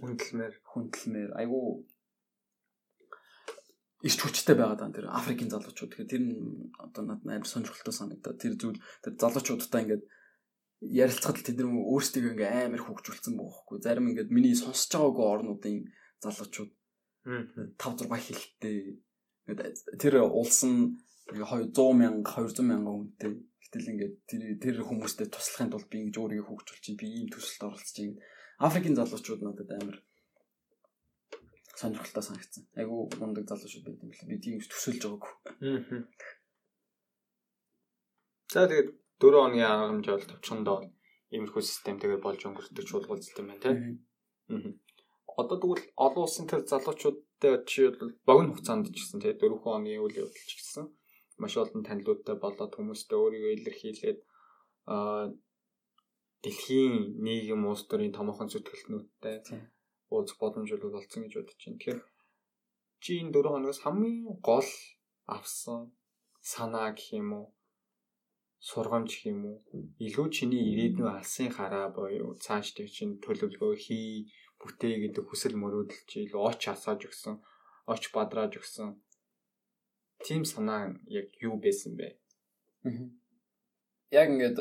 Хүндэлмээр хүндэлмээр аюу иш хүчтэй байгаа даа тэр Африкийн залуучууд тэгэхээр тэр нь одоо надад амар сонирхолтой санагдаад тэр зүйл тэр залуучуудтай ингээд ярилцахад тэд нар өөрсдөө ингээ амар хөгжүүлсэн бохоггүй. Зарим ингээд миний сонсож байгаагүй орнуудын залуучууд 5 6 хэлтэй. Ингээд тэр улс нь 100 мянга 200 мянга хүнтэй. Гэтэл ингээд тэр тэр хүмүүстэй туслахын тулд би ингэж өөрийгөө хөгжүүлж чинь би ийм төсөлд оролцож чинь. Африкийн залуучууд надад амар сонирхолтой санагдсан. Айгу мундаг залуучууд байт юм лээ. Би тийм төсөлж байгаагүй. За тэгээд 4 оны аргамж бол төвчөндөө иймэрхүү системтэйгээр болж өнгөрдөг чуулгалт юм байна тийм. Одоо тэгвэл олон улсын тэр залуучуудтай жишээлбэл богино хугацаанд ч гэсэн тийм 4 оны үйл явдал ч гэсэн маш олон танилуудтай болоод хүмүүстэй өөрийгөө илэрхийлээд аа дэлхийн нийгэм улс төрийн томоохон зүтгэлтнүүдтэй уулзах боломж бол олцсон гэж бодож байна. Тэгэхээр чи энэ 4 хоногоос хамгийн гол авсан санаа гэх юм уу? Сургамж гэх юм уу? Илүү чиний ирээдүйн алсын хараа боيو цааш тэг чин төлөвлөгөө хий бүтээ гэдэг хүсэл мөрөөдөл чи илүү оч асааж өгсөн оч бадрааж өгсөн тим санаа яг юу байсан бэ? Яг ингээд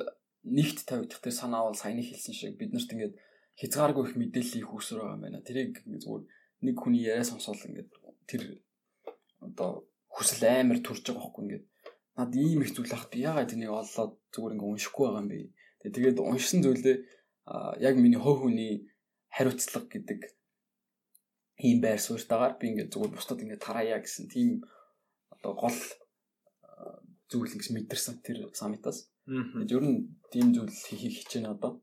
нэгт тавигдах тэр санаа бол саяны хэлсэн шиг биднэрт ингээд хязгааргүй их мэдээлэл их үсэр байгаа юм байна тэрийг зүгээр нэг хүний яриа сонсоод ингээд тэр одоо хүсэл амар төрж байгаа байхгүй ингээд над ийм их зүйл ахт би ягаад энийг олоод зүгээр ингээд уншихгүй байгаа юм бэ. Тэгээд уншсан зүйлээ яг миний хөө хүний хариуцлага гэдэг ийм байр суурьтайгаар би ингээд зүгээр бусдад ингээд тараая гэсэн тийм одоо гол зүйл ингэж мэдэрсэн тэр самитаас. Тэгээд ер нь тийм зүйл хийх хичээнэ одоо.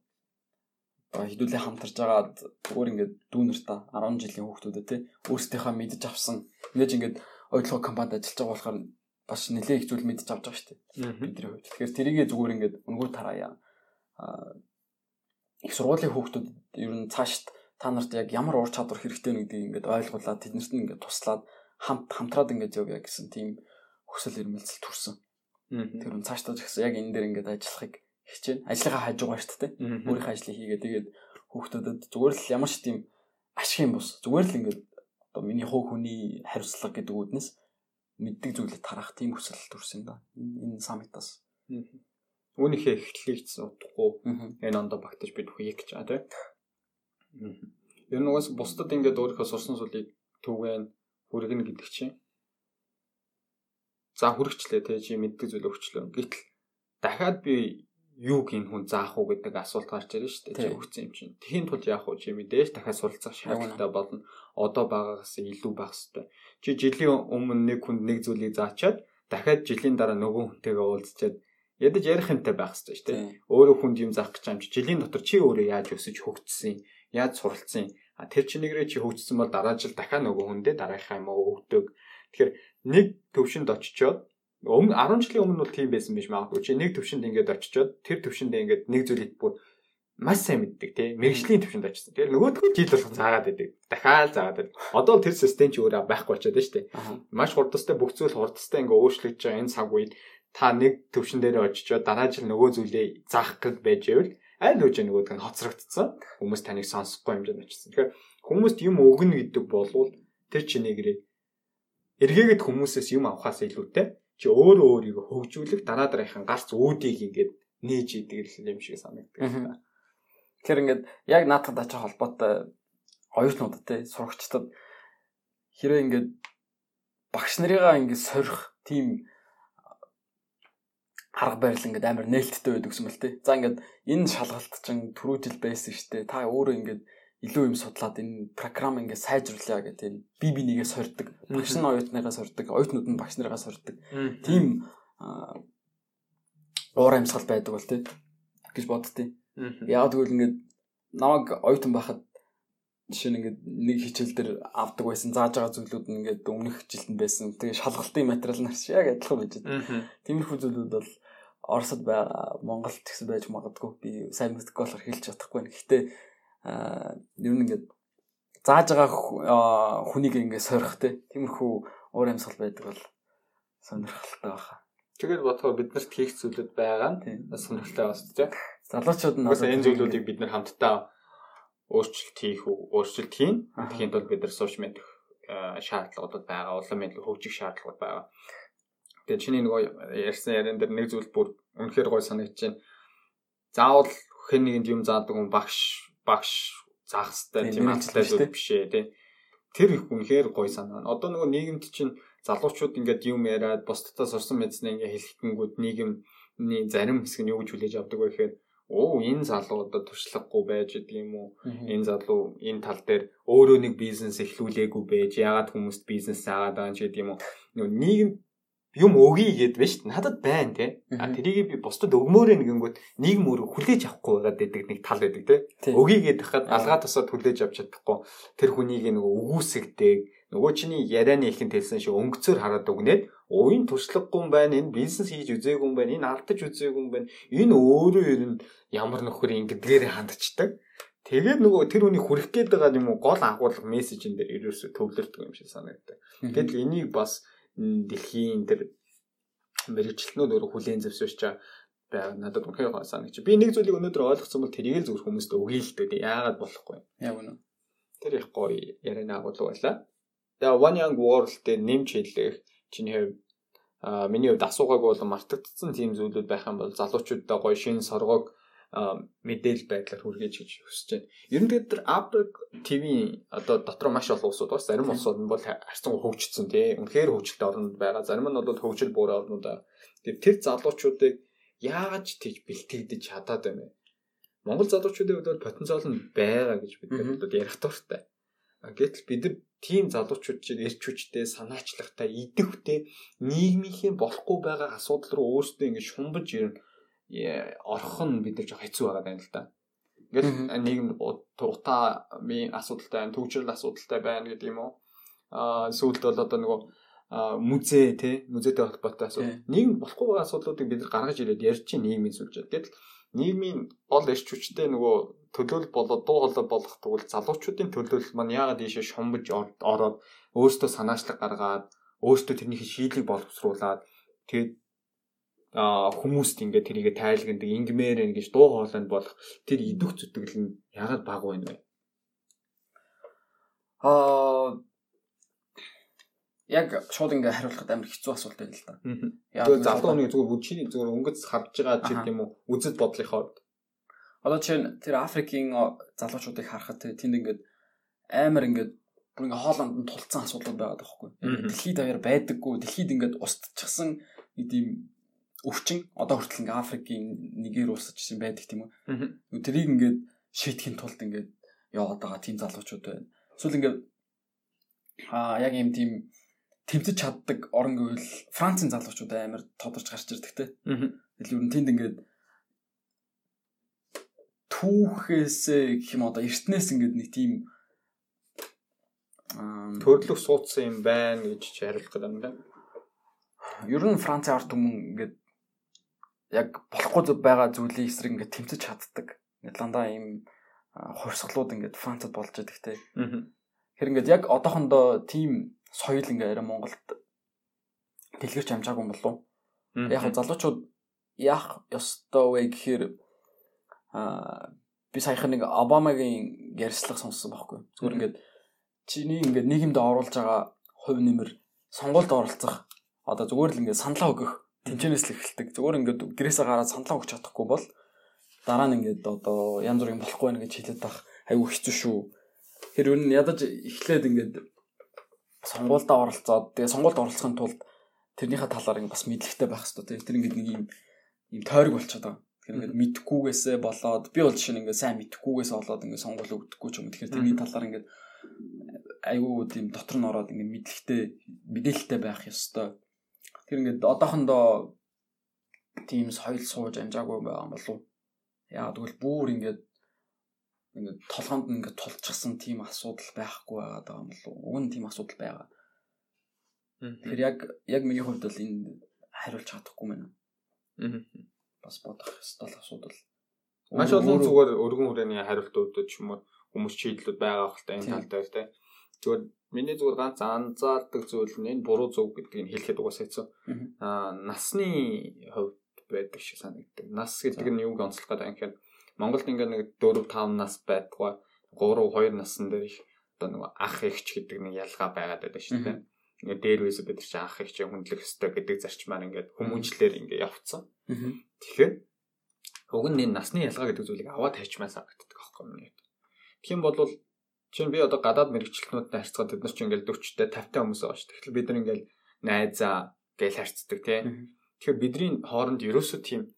Одоо хэдүүлээ хамтарч агаад зүгээр ингээд дүүнэртаа 10 жилийн хүүхдүүдэд тий өөрсдийнхөө мэдж авсан ингэж ингээд ойлгоо компанид ажиллаж байгаа болохоор бас нэлээд их зүйл мэдж авч байгаа шүү дээ. Бидний хувьд. Тэгэхээр тэрийгээ зүгээр ингээд өнгөө тараая. Аа их сургуулийн хүүхдүүд ер нь цаашд та нарт яг ямар ур чадвар хэрэгтэй вэ гэдгийг ингээд ойлгуулад тэднэрт нь ингээд туслаад хамт хамтраад ингээд явъя гэсэн тийм хүсэл эрмэлзэл төрсөн. Тэр нь цаашдаа ч гэсэн яг энэ дээр ингээд ажиллахыг хичээнэ. Ажлынхаа хажуугаар шүү дээ. Өөрийнхөө ажлыг хийгээ тэгээд хүүхдүүдэд зүгээр л ямар ч тийм ашиг юм бус. Зүгээр л ингээд одоо миний хуу хүний хариуцлага гэдэг үүднээс мэддэг зүйлээ тарах тийм хүсэл төрсөн да. Энэ самитаас. Үүнийхээ эхлэлийг ч удахгүй энэ ондоо багтаж бид хүйх гэж байгаа тийм. Ер нь угаас бусдад ингээд өөрийнхөө сурсан зүйлийг түгэн хүргэнэ гэдэг чинь За хүрэгчлээ те чи мэддэг зүйл өгчлөө. Гэтэл дахиад би юу гин хүн заах уу гэдэг асуулт гарч ирж штэ чи өгсөн юм чинь. Тэхийн тулд яах вэ чи мэдээж дахиад суралцах шаардлагатай болно. Одоо байгаагаас илүү байх хэрэгтэй. Чи жилийн өмнө нэг хүнд нэг зүйлийг заачаад дахиад жилийн дараа нөгөө хүнтэйгээ уулзчаад ядаж ярих юмтай байх шүү дээ. Өөрөө хүнд юм заах гэж юм чи жилийн дотор чи өөрөө яаж өсөж хөгжсөн, яаж суралцсан. А тэр чинийгрээ чи хөгжсөн бол дараа жил дахиад нөгөө хүндээ дараахаа юм уу өгдөг. Тэгэхээр нэг төвшөнд очичоод өмнө 10 жилийн өмнө бол тийм байсан биш магадгүй. Чи нэг төвшөнд ингээд очичоод тэр төвшөндөө ингээд нэг зүйлийг бүр маш сайн мэддэг тий. Мэргэжлийн төвшөнд очсон. Тэр нөгөөдгөө жил болох заагаад байдаг. Дахиад заагаад байдаг. Одоо тэр систем ч өөрөө байхгүй болчиход байна шүү дээ. Маш хурдастай бүх зүйл хурдастай ингээ өөрчлөгдөж байгаа энэ цаг үед та нэг төвшин дээрээ очичоод дараа жил нөгөө зүйлээ заах гэж байж байвал аль хөөж нөгөөдг нь хоцрогдсон. Хүмүүс таныг сонсохгүй хэмжээнд очсон. Тэгэхээр хүмүүст юм өгнө гэдэг болвол тэр чинийгрээ эргээгээд хүмүүсээс юм авахаас илүүтэй чи өөрөө өөрийгөө хөгжүүлэх дараа дараагийн гарц үүдийг ингээд нээж идэг юм шиг санагддаг. Тэгэхээр ингээд яг наатад ачаа холбоотой оюутнууд те сурагчдад хэрвээ ингээд багш нарыгаа ингээд сорих тийм арга барил ингээд амар нээлттэй байдаг юм л те. За ингээд энэ шалгалт чинь түрүү жил байсан шүү дээ. Та өөрөө ингээд илүү юм судлаад энэ програм ингээ сайжруулъя гэдэг би бинийгээ сордог. Багш нь оюутныгаа сордог, оюутнууд нь багш нарыгаа сордог. Тийм уур амьсгал байдаг бол тий гэж боддتي. Яг тэгвэл ингээ намайг оюутан байхад жишээ нь ингээд нэг хичээл дээр авдаг байсан зааж байгаа зүйлүүд нь ингээд өмнөх жилд байсан. Тэгээ шалгалтын материал нар яг адилхан байж байгаа. Тиймэрхүү зүйлүүд бол Оросд байгаа, Монголд гэсэн байж магадгүй. Би сайн мэдгүй болохоор хэлж чадахгүй. Гэхдээ ер нь ингээд зааж байгаа хүнийг ингээд сорих те тиймэрхүү уур амьсгал байдаг бол сонирхолтой байна. Тэгээд бодохоор биднэрт хийх зүйлүүд байгаа нь сонирхолтой байна тийм. Залуучууд нь энэ зүйлүүдийг бид нар хамтдаа өөрчлөлт хийх үү, өөрчлөлт хийн. Тэгэхэд бол бид нар сошиал медиа шаардлагууд байгаа, улам илүү хөгжих шаардлагууд байгаа. Тэгээд чиний нөгөө ярьсан яран дээр нэг зүйл бүр үнэхээр гой санагдаж байна. Заавал хэн нэгэнд юм заадаг хүн багш багш заах хэрэгтэй тийм ажлаа биш ээ тий. Тэр их үнэхээр гоё санаа. Одоо нөгөө нийгэмд чинь залуучууд ингээд юм яриад бусдаас сурсан мэдснээ ингээд хэлэхгүйгүүд нийгэмний зарим хэсэг нь юу гэж хүлээж авдаг вэ гэхээр оо энэ залуу одоо туршлагагүй байж гэдэг юм уу энэ залуу энэ тал дээр өөрөө нэг бизнес эхлүүлээгүй байж яагаад хүмүүст бизнес заагаад байгаа ч гэдэг юм уу нийгэм юм өгье гэд шүү дээ. Надад байна те. А тэрийг би бусдад өгмөөрэй нэгэнгүүт нийгэм өөрөө хүлээж авахгүй байгаад байдаг нэг тал байдаг те. Өгье гэд хахад алгаа тусаад хүлээж авч чадахгүй тэр хүнийг нөгөө өгүүсгдэг нөгөө чиний ярианы ихэнд хэлсэн шиг өнгөцөөр хараад өгнээд уян туршлагагүй юм байна энэ бизнес хийж үзээгүй юм байна энэ алдаж үзээгүй юм байна энэ өөрөө ер нь ямар нөхөр ингэдгээр хандчихдаг Тэгээд нөгөө тэр хүний хүрэх гээд байгаа юм уу гол агуулга мессежэн дээр ерөөсө төвлөрдөг юм шиг санагддаг. Гэтэл энийг бас дэлхийн тэр мэрэгчлэнүүд өөрөө хүлээн зөвшөөрч байгаа надад үнхээр гоо санагч. Би нэг зүйлийг өнөөдөр ойлгосон бол тэрийг л зөвхөн хүмүүст өгье л дээ. Яагаад болохгүй. Яг үнэ. Тэр их гоё ярианы агуулга байлаа. Тэгээ One Young World дээр нэмж хэлэх чиний хувьд а миний хувьд асуугаагүй бол мартагдсан тийм зүйлүүд байх юм бол залуучуудаа гоё шин соргоог мэдээлэл байдлаар хүргэж гэж хүсэж байна. Ер нь тэгээд Африк ТV одоо дотор маш олон улсууд бас зарим улсууд нь бол харьцангуй хөгжсөн тий. Үнэхээр хөгжилтэй орнууд байгаа. Зарим нь бол хөгжил буурай орнууд аа. Тэгээд тэр залуучуудыг яаж тийж бэлтгэгдэж чадаад байна вэ? Монгол залуучуудын хувьд потенциал нь байгаа гэж бид нар ярих тууртай. Гэтэл бид нар тийм залуучууд чиг эрч хүчтэй, санаачлагтай, идэвхтэй нийгмийнхээ болохгүй байгаа асуудал руу өөрсдөө ингэ шумбаж ирнэ орох нь бид нар жоо хэцүү байгаа юм л да. Ингээл нийгэм утаамын асуудалтай байна, төвчрөл асуудалтай байна гэдэг юм уу? Аа сүүлд бол одоо нөгөө музей тий музейтэй холбоотой асуудал. Нийгэм болохгүй байгаа асуудлуудыг бид нар гаргаж ирээд ярьж чинь нийгмийн сүлжээ. Гэтэл нийгмийн гол эрч хүчтэй нөгөө төлөөлөл болоод дуу хоолой болох тэгвэл залуучуудын төлөөлөл маань яагаад ийшээ шумбаж ороод өөртөө санаачлаг гаргаад өөртөө тэрний шийдлийг боловсруулад тэгээд хүмүүст ингээд тэрийг тайлгнадаг ингмээр ингэж дуу хоолойнд болох тэр идэх зүтгэл нь ягаад баг байна вэ? Аа яг шууд ингээ хариулахад амар хэцүү асуулт байл л да. Яг залуу хүний зүгээр үчиний зүгээр өнгөц харж байгаа ч юм уу үзэл бодлынхоо Одоо чинь тэр Африкийн залуучуудыг харахад тэнд ингээд амар ингээд бүр ингээ хоолонд нь тулцсан асуудал байгаад байгаа хгүй. Дэлхийд аваар байдаггүй. Дэлхийд ингээд устчихсан нэг тийм өвчин одоо хүртэл ингээ Африкийн нэгэр улсч гэсэн байдаг тийм үү. Тэрийг ингээд шийтгэхийн тулд ингээд яваад байгаа тийм залуучууд байна. Эсвэл ингээд аа яг юм тийм тэмцэж чаддаг орон гэвэл Францын залуучууд амар тодорч гарч ирдэг те. Тэгэл ер нь тэнд ингээд түүхээс гэх юм одоо эртнээс ингээд нэг тийм төрлөх суудсан юм байна гэж хариулах гэдэг юм байна. Ер нь Францын ард түмэн ингээд яг болохгүй байгаа зүйлийн эсрэг ингээд тэмцэж чаддаг. Ингээд дандаа ийм хувьсгалууд ингээд Францад болж байдаг те. Тэр ингээд яг одоохондоо тийм соёл ингээд арай Монголд дэлгэрч амжаагүй юм болов. Яг залуучууд яах ёстой вэ гэхээр аа би саяхан нэг Обамагийн ярьслах сонссон байхгүй. Зүгээр ингээд чиний ингээд нийгэмд оруулж байгаа хувь нэмэр сонгуульд оролцох одоо зүгээр л ингээд саналаа өгөх тэнцэнээс л эхэлдэг. Зүгээр ингээд гэрээсээ гараад саналаа өгч чадахгүй бол дараа нь ингээд одоо янз бүрийн болохгүй байна гэж хэлээд байх айгүй хэцүү шүү. Тэр үн ядаж эхлээд ингээд сонгуульдаа оролцоод тэгээ сонгуульд оролцохын тулд тэрнийхээ талаар ингээд бас мэдлэгтэй байх хэрэгтэй. Тэр ингээд нэг юм юм тойрог болчиход байгаа. Тэр ингээд мэдхгүйгээсээ болоод би бол жишээ нь ингээд сайн мэдхгүйгээс болоод ингээд сонгуул өгдөггүй ч юм. Тэгэхээр тэрний талаар ингээд айгүй тийм дотор нь ороод ингээд мэдлэгтэй мэдээлэлтэй байх ёстой Тэр ингээд одоохондоо тийм соёл сууж амжаагүй байгаа юм болов. Яа тэгвэл бүр ингээд ингээд толгоонд ингээд тулчихсан тийм асуудал байхгүй байгаа юм болов. Уг нь тийм асуудал байгаа. Тэгэхээр яг яг миний хувьд бол энэ хариулж чадахгүй байна. Бас бодох ёстой асуудал. Маш олон зүгээр өргөн хүрээний хариултууд ч юм уу хүмүүс шийдлүүд байгаа хэлтэй энэ тал дээр те. Зүгээр Миний зүгээр ганц анзаардаг зүйл нь энэ буруу зөв гэдгийг хэлэхэд угаасаа хэцүү. Аа насны хувьд байдаг шиг санагддаг. Нас гэдэг нь юуг онцлох гэдэг юм гэхээр Монголд ингээ нэг 4 5 нас байдгаа 3 2 насн дээр их одоо нэг ах эгч гэдэг нэг ялгаа байгаад байдаг шүү дээ. Ингээ дээр үесээ бид чинь ах эгч хүндлэх ёстой гэдэг зарчмаар ингээ хүмүүжлэр ингээ явцсан. Тэгэхээр уг нь энэ насны ялгаа гэдэг зүйлийг аваад тавьчмаа санагддаг аахгүй юм. Тийм бол Чинь би одоо гадаад мэрэгчлэнүүдтэй харьцаад бид нар ч ингээл 40-тэй 50-тай хүмүүс байгаа шүү. Тэгэхээр бид нар ингээл найзаа гээл харьцдаг тий. Тэгэхээр бидний хооронд ерөөсөө тийм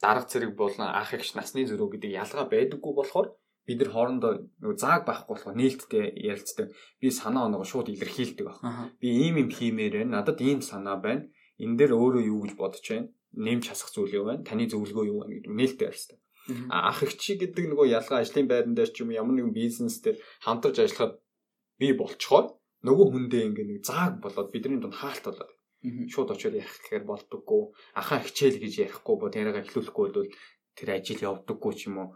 дарга зэрэг болон ах эгч насны зөрүү гэдэг ялгаа байдаггүй болохоор бид нар хоорондоо нөгөө зааг байхгүй болохоор нээлттэй ярилцдаг. Би санаа оноогоо шууд илэрхийлдэг баг. Би ийм юм хиймээр байна. Надад ийм санаа байна. Энэ дээр өөрөө юу гэж бодож байна? Нэмж хасах зүйл юу байна? Таны зөвлөгөө юу байна гэдэг нээлттэй ярьцдаг ах эгчи гэдэг нөгөө ялгаа ажлын байран дээр ч юм ямар нэгэн бизнес дээр хамтарч ажиллахад би болцохоор нөгөө хүндээ ингээ нэг зааг болоод бидний дунд хаалт болоод шууд очиод ярих гэхээр болдоггүй. Ахаа хичээл гэж ярихгүй бо тэрийг эхлүүлэхгүй бол тэр ажил явдаггүй ч юм уу.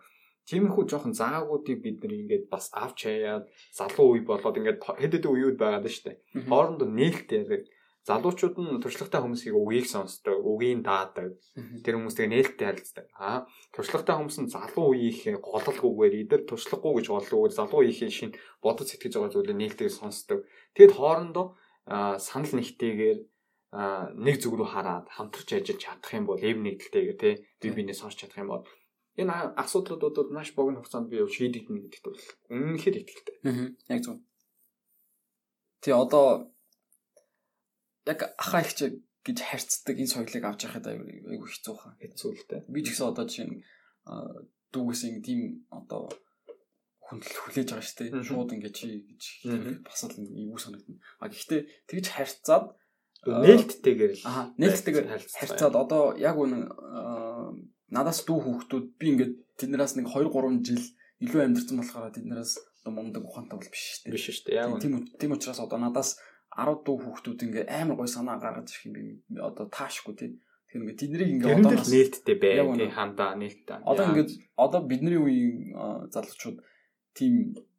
Тиймэрхүү жоохон заагуудыг бид нар ингээд бас авч хаяад залуу үе болоод ингээд хэд хэдэн үеуд байгаад дээ хоорондоо нээлт яриад залуучууд нь туршлагатай хүмүүсийг үгийг сонсдог, үгийн даадаг. Тэр хүмүүстэй нээлттэй харилцдаг. Аа, туршлагатай хүмүүс нь залуу үеийнхээ гололгүйгээр идэр туршлагагүй гэж голлоогүй залуу үеийнхээ шин бодож сэтгэж байгаа зүйлээ нээлттэй сонсдог. Тэгэд хоорондоо санал нэгтэйгээр нэг зүг рүү хараад хамтарч ажиллаж чадах юм бол эв нэгдэлтэйгээр тий бие биенээ сонсч чадах юм бол энэ асуудлуудад маш богино хугацаанд би шийдэгдэнэ гэдэгт бол үнэнхээр итгэлтэй. Аа. Яг зөв. Тий одоо яг ахаа их ч гэж харьцдаг энэ соёлыг авч яхад айгүй хэцүү хаа. Хэцүү л дээ. Би ч гэсэн одоо жишээ нь дүүгээс тийм одоо хүндэл хүлээж байгаа шүү дээ. Шууд ингэ чи гэж бас л юу санагдана. А гэхдээ тэгж харьцаад нээлттэйгээр л нээлттэйгээр харьцаад одоо яг үнэн надаас дүү хүүхдүүд би ингээд тэднээс нэг 2 3 жил илүү амьдэрсэн болохоор тэднээс одоо мундаг ухаантай бол биш шүү дээ. Биш шүү дээ. Яг тийм тийм учраас одоо надаас 10 дүү хүүхдүүд ингээ амар гой санаа гаргаж ирэх юм би одоо таашгүй тий. Тэгэхээр ингээ тэднийг ингээ одоо нээлттэй бай тий хандаа нээлттэй. Одоо ингээ одоо бидний үеийн залуучууд тийм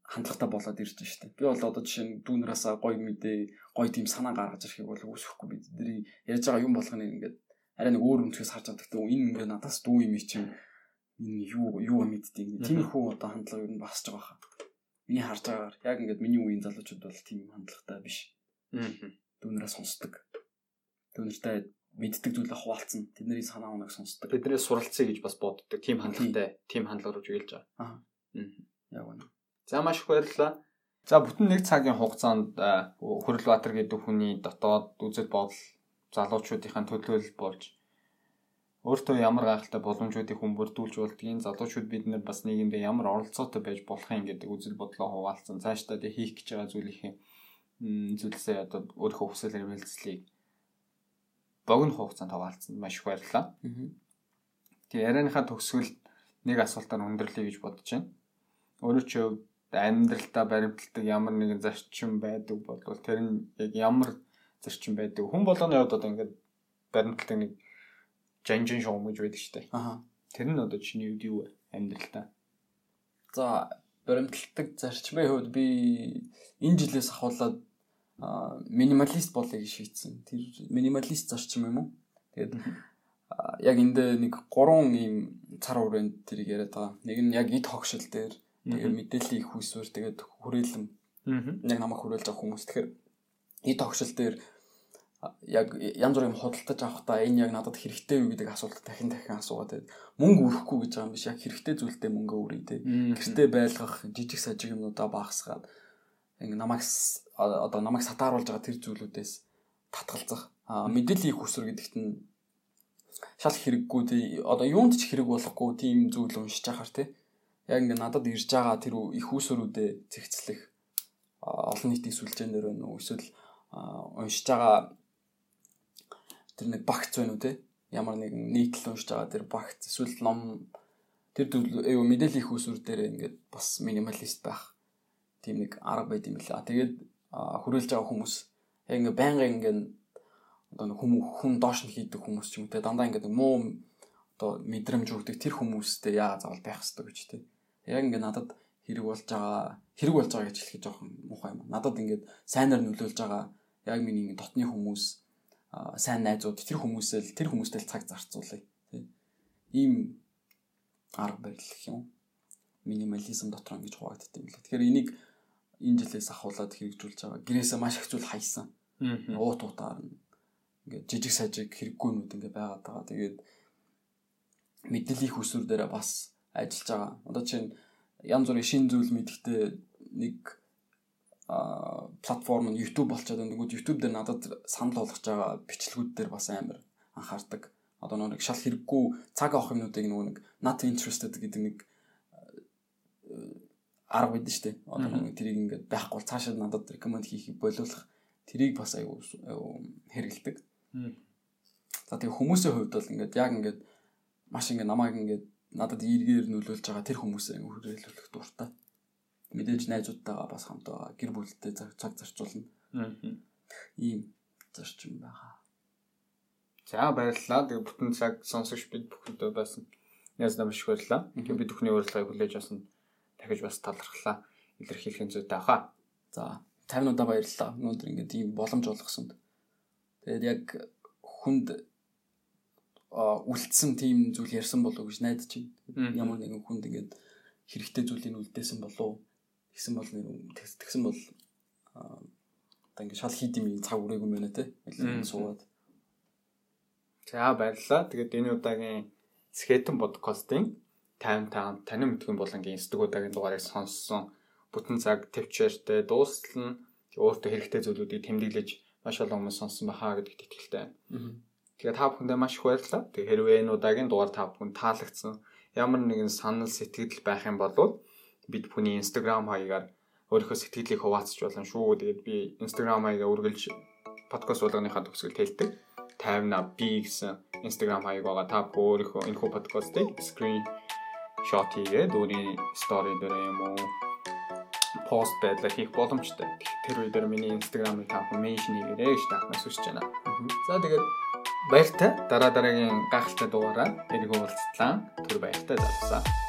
хандлагатай болоод ирж байна шүү дээ. Би бол одоо жишээ нь дүүнраасаа гоё мэдээ, гоё тийм санаа гаргаж ирэхийг бол үүсэхгүй би тэдний ярьж байгаа юм болгоны ингээд арай нэг өөр өнцгөөс харж байгаа. Гэхдээ энэ ингээд надаас дүү юм чинь энэ юу юу мэддэг. Тиймэрхүү одоо хандлага юу басж байгаа хаа. Миний харж байгаагаар яг ингээд миний үеийн залуучууд бол тийм хандлагатай биш. Дүүнраа сонсдог. Дүүнэртэй мэддэг зүйлээ хуваалцсан. Тэдний санаа оноог сонсдог. Тэднээс суралцъя гэж бас боддог. Тим хандлагатай, тим хандлага руу žiгэлж байгаа. Аа. Яг үнэ. За маш их баярлалаа. За бүтэн нэг цагийн хугацаанд Хөрөлбаатар гэдэг хүний дотоод үзэл бодол залуучуудынхаа төлөөлөл болж өөртөө ямар гайхалтай боломжуудыг хүмүүрдүүлж болдгийг залуучууд бид нар бас нийгэмдээ ямар оролцоотой байж болохын гэдэг үзэл бодлоо хуваалцсан. Цаашдаа тэг хийх гэж байгаа зүйлийнхээ зүйлсээ одоо өөрийнхөө хүсэл эрмэлзлийг богино хугацаанд хуваалцсан. Маш их баярлалаа. Тэгээ ярианыхаа төгсгөл нэг асуултаар өндөрлөе гэж бодож байна. Өөрөө ч амьдралдаа баримталдаг ямар нэгэн зарчим байдаг бол тэр нь яг ямар зарчим байдаг. Хүн болгоны хувьд одоо ингээд баримталдаг нэг жанжин шугам гэж байдаг шүү дээ. Аха. Тэр нь одоо чиний үед юу вэ? Амьдралдаа. За баримталдаг зарчмын хувьд би энэ жилээс ахуулаад минималист гэж шийдсэн. Тэр минималист зарчим юм уу? Тэгээд яг энд нэг гурван ийм цар хүрээнд тэрийг яриад байгаа. Нэг нь яг эд хогшил дээр Тэгээд мэдээллийн их усвэр тэгээд хүрээлэн яг намайг хүрээлж байгаа хүмүүс. Тэгэхээр эд тогшил дээр яг янз бүрийн худалдаж авахдаа энэ яг надад хэрэгтэй юу гэдэг асуулт дахин дахин асуугаад тэгээд мөнгө өрөхгүй гэж байгаа юм биш яг хэрэгтэй зүйлдээ мөнгө өрөе те. Гэртээ байлгах жижиг сажиг юмнуудаа багасгаад ингээ намайг одоо намайг сатааруулж байгаа тэр зүйлүүдээс татгалзах. Мэдээллийн их усвэр гэдэгт нь шал хэрэггүй тий. Одоо юунд ч хэрэг болохгүй тийм зүйл уншиж байхаар тий. Яг ингээ надад ирж байгаа тэр их усөрүүдээ зэгцлэх олон нийтийн сүлжээнээр байна уу? Эсвэл уншиж байгаа тэр нэг багц байна уу те ямар нэгэн нийтлэл уншиж байгаа тэр багц эсвэл ном тэр юу мэдээллийн их усүр дээр ингээд бас минималист байх тийм нэг арга байд юм лээ. Тэгээд хүрээлж байгаа хүмүүс яг ингээ байнга ингээ одоо хүм хүн доош нь хийдэг хүмүүс ч юм те дандаа ингээ муу одоо мэдрэмж өгдөг тэр хүмүүстэй яа заавал байх хэрэгтэй гэж те яг ингээд надад хэрэг болж байгаа хэрэг болж байгаа гэж хэлэх жоохон муухай юм. Надад ингээд сайнаар нөлөөлж байгаа яг миний дотны хүмүүс сайн найзууд тэр хүмүүсээ л тэр хүмүүстэй цаг зарцуулъя. Ийм арга барил гэх юм. Минимализм дотор ингэж хуваагддаг юм лээ. Тэгэхээр энийг энэ жилээс ахуулаад хэрэгжүүлж байгаа. Гэрээсээ маш их зүйл хайсан. Уут утаар нь ингээд жижиг сажиг хэрэггүйнүүд ингээд байгаад байгаа. Тэгээд мэдээллийн хүсвэр дээр бас ажиллаж байгаа. Одоо чинь янз бүрийн шин зүйл мэдэхдээ нэг а платформ нь YouTube болчиход байна. Тэгвэл YouTube дээр надад санал болгож байгаа бичлэгүүд дээр бас амар анхаардаг. Одоо нэг шал хэрэггүй цаг авах юмнуудыг нөгөө нэг not interested гэдэг нэг арга байдэн штэ. Одоо нэг тэрийг ингээд байхгүй бол цаашаа надад recommend хийхийг болиулах тэрийг бас аюу хэрэгэлдэг. За тэгээ хүмүүсийн хувьд бол ингээд яг ингээд маш ингээд намайг ингээд надад эргээр нөлөөлж байгаа тэр хүмүүсээ хүрээлүүлэх дуртай. Мэдээж найзуудтайгаа бас хамт байгаа. Гэр бүлтэй цаг зарцуулна. Ийм зарчим байгаа. За баярлалаа. Тэгээ бүтэн цаг сонсогч бид бүхэндээ байсан. Яс намш их баярлалаа. Тэгээ би бүхний урилгыг хүлээж авсан дахиж бас талархлаа. Илэрхийлэх зүйтэй ахаа. За 50 удаа баярлалаа. Өнөөдөр ингээд ийм боломж олгосонд. Тэгээд яг хүнд үлдсэн тийм зүйл ярьсан болов гэж найдаж байна. Ямар нэгэн хүнд ингээд хэрэгтэй зүйлийг үлдээсэн болов тэгсэн бол тэгсэн бол одоо ингээд шал хийд юм цаг үрээгүй мэнэ те. Суугаад. За баярлалаа. Тэгээд энэ удаагийн Скетэн подкастын таймтаа танин мэдхэн болонгийн инстэг удаагийн дугаарыг сонссон бүтэн цаг төвчээртэй дуустал нь өөртөө хэрэгтэй зүйлүүдийг тэмдэглэж маш олон хүмүүс сонссон бахаа гэдэгт итгэлтэй байна. Тэгээд та бүхэндээ маш их баярлалаа. Тэгээд хэрвээ энэ удаагийн дугаар та бүхэнд таалагдсан ямар нэгэн санал сэтгэл байх юм бол бид бүхний Instagram хаягаар өөрийнхөө сэтгэлийг хуваалцж болно шүү. Тэгээд би Instagram хаягаа үргэлж подкаст болгоныхаа төгсгөл тэлдэг. 50 би гэсэн Instagram хаяг байгаа. Та өөрийнхөө энэхүү подкастыг screen shot хийгээд өөрийн story дээр юм уу пост байдлаар хийх боломжтой. Тэр үедэр миний Instagram-ыг та бүхэн меншн хийгээрэй гэж таахнаас хүсэж байна. За тэгээд баяртай. Дараа дараагийн гахалтай дугаараа эргүүлцлаа. Түр баяртай залуусаа.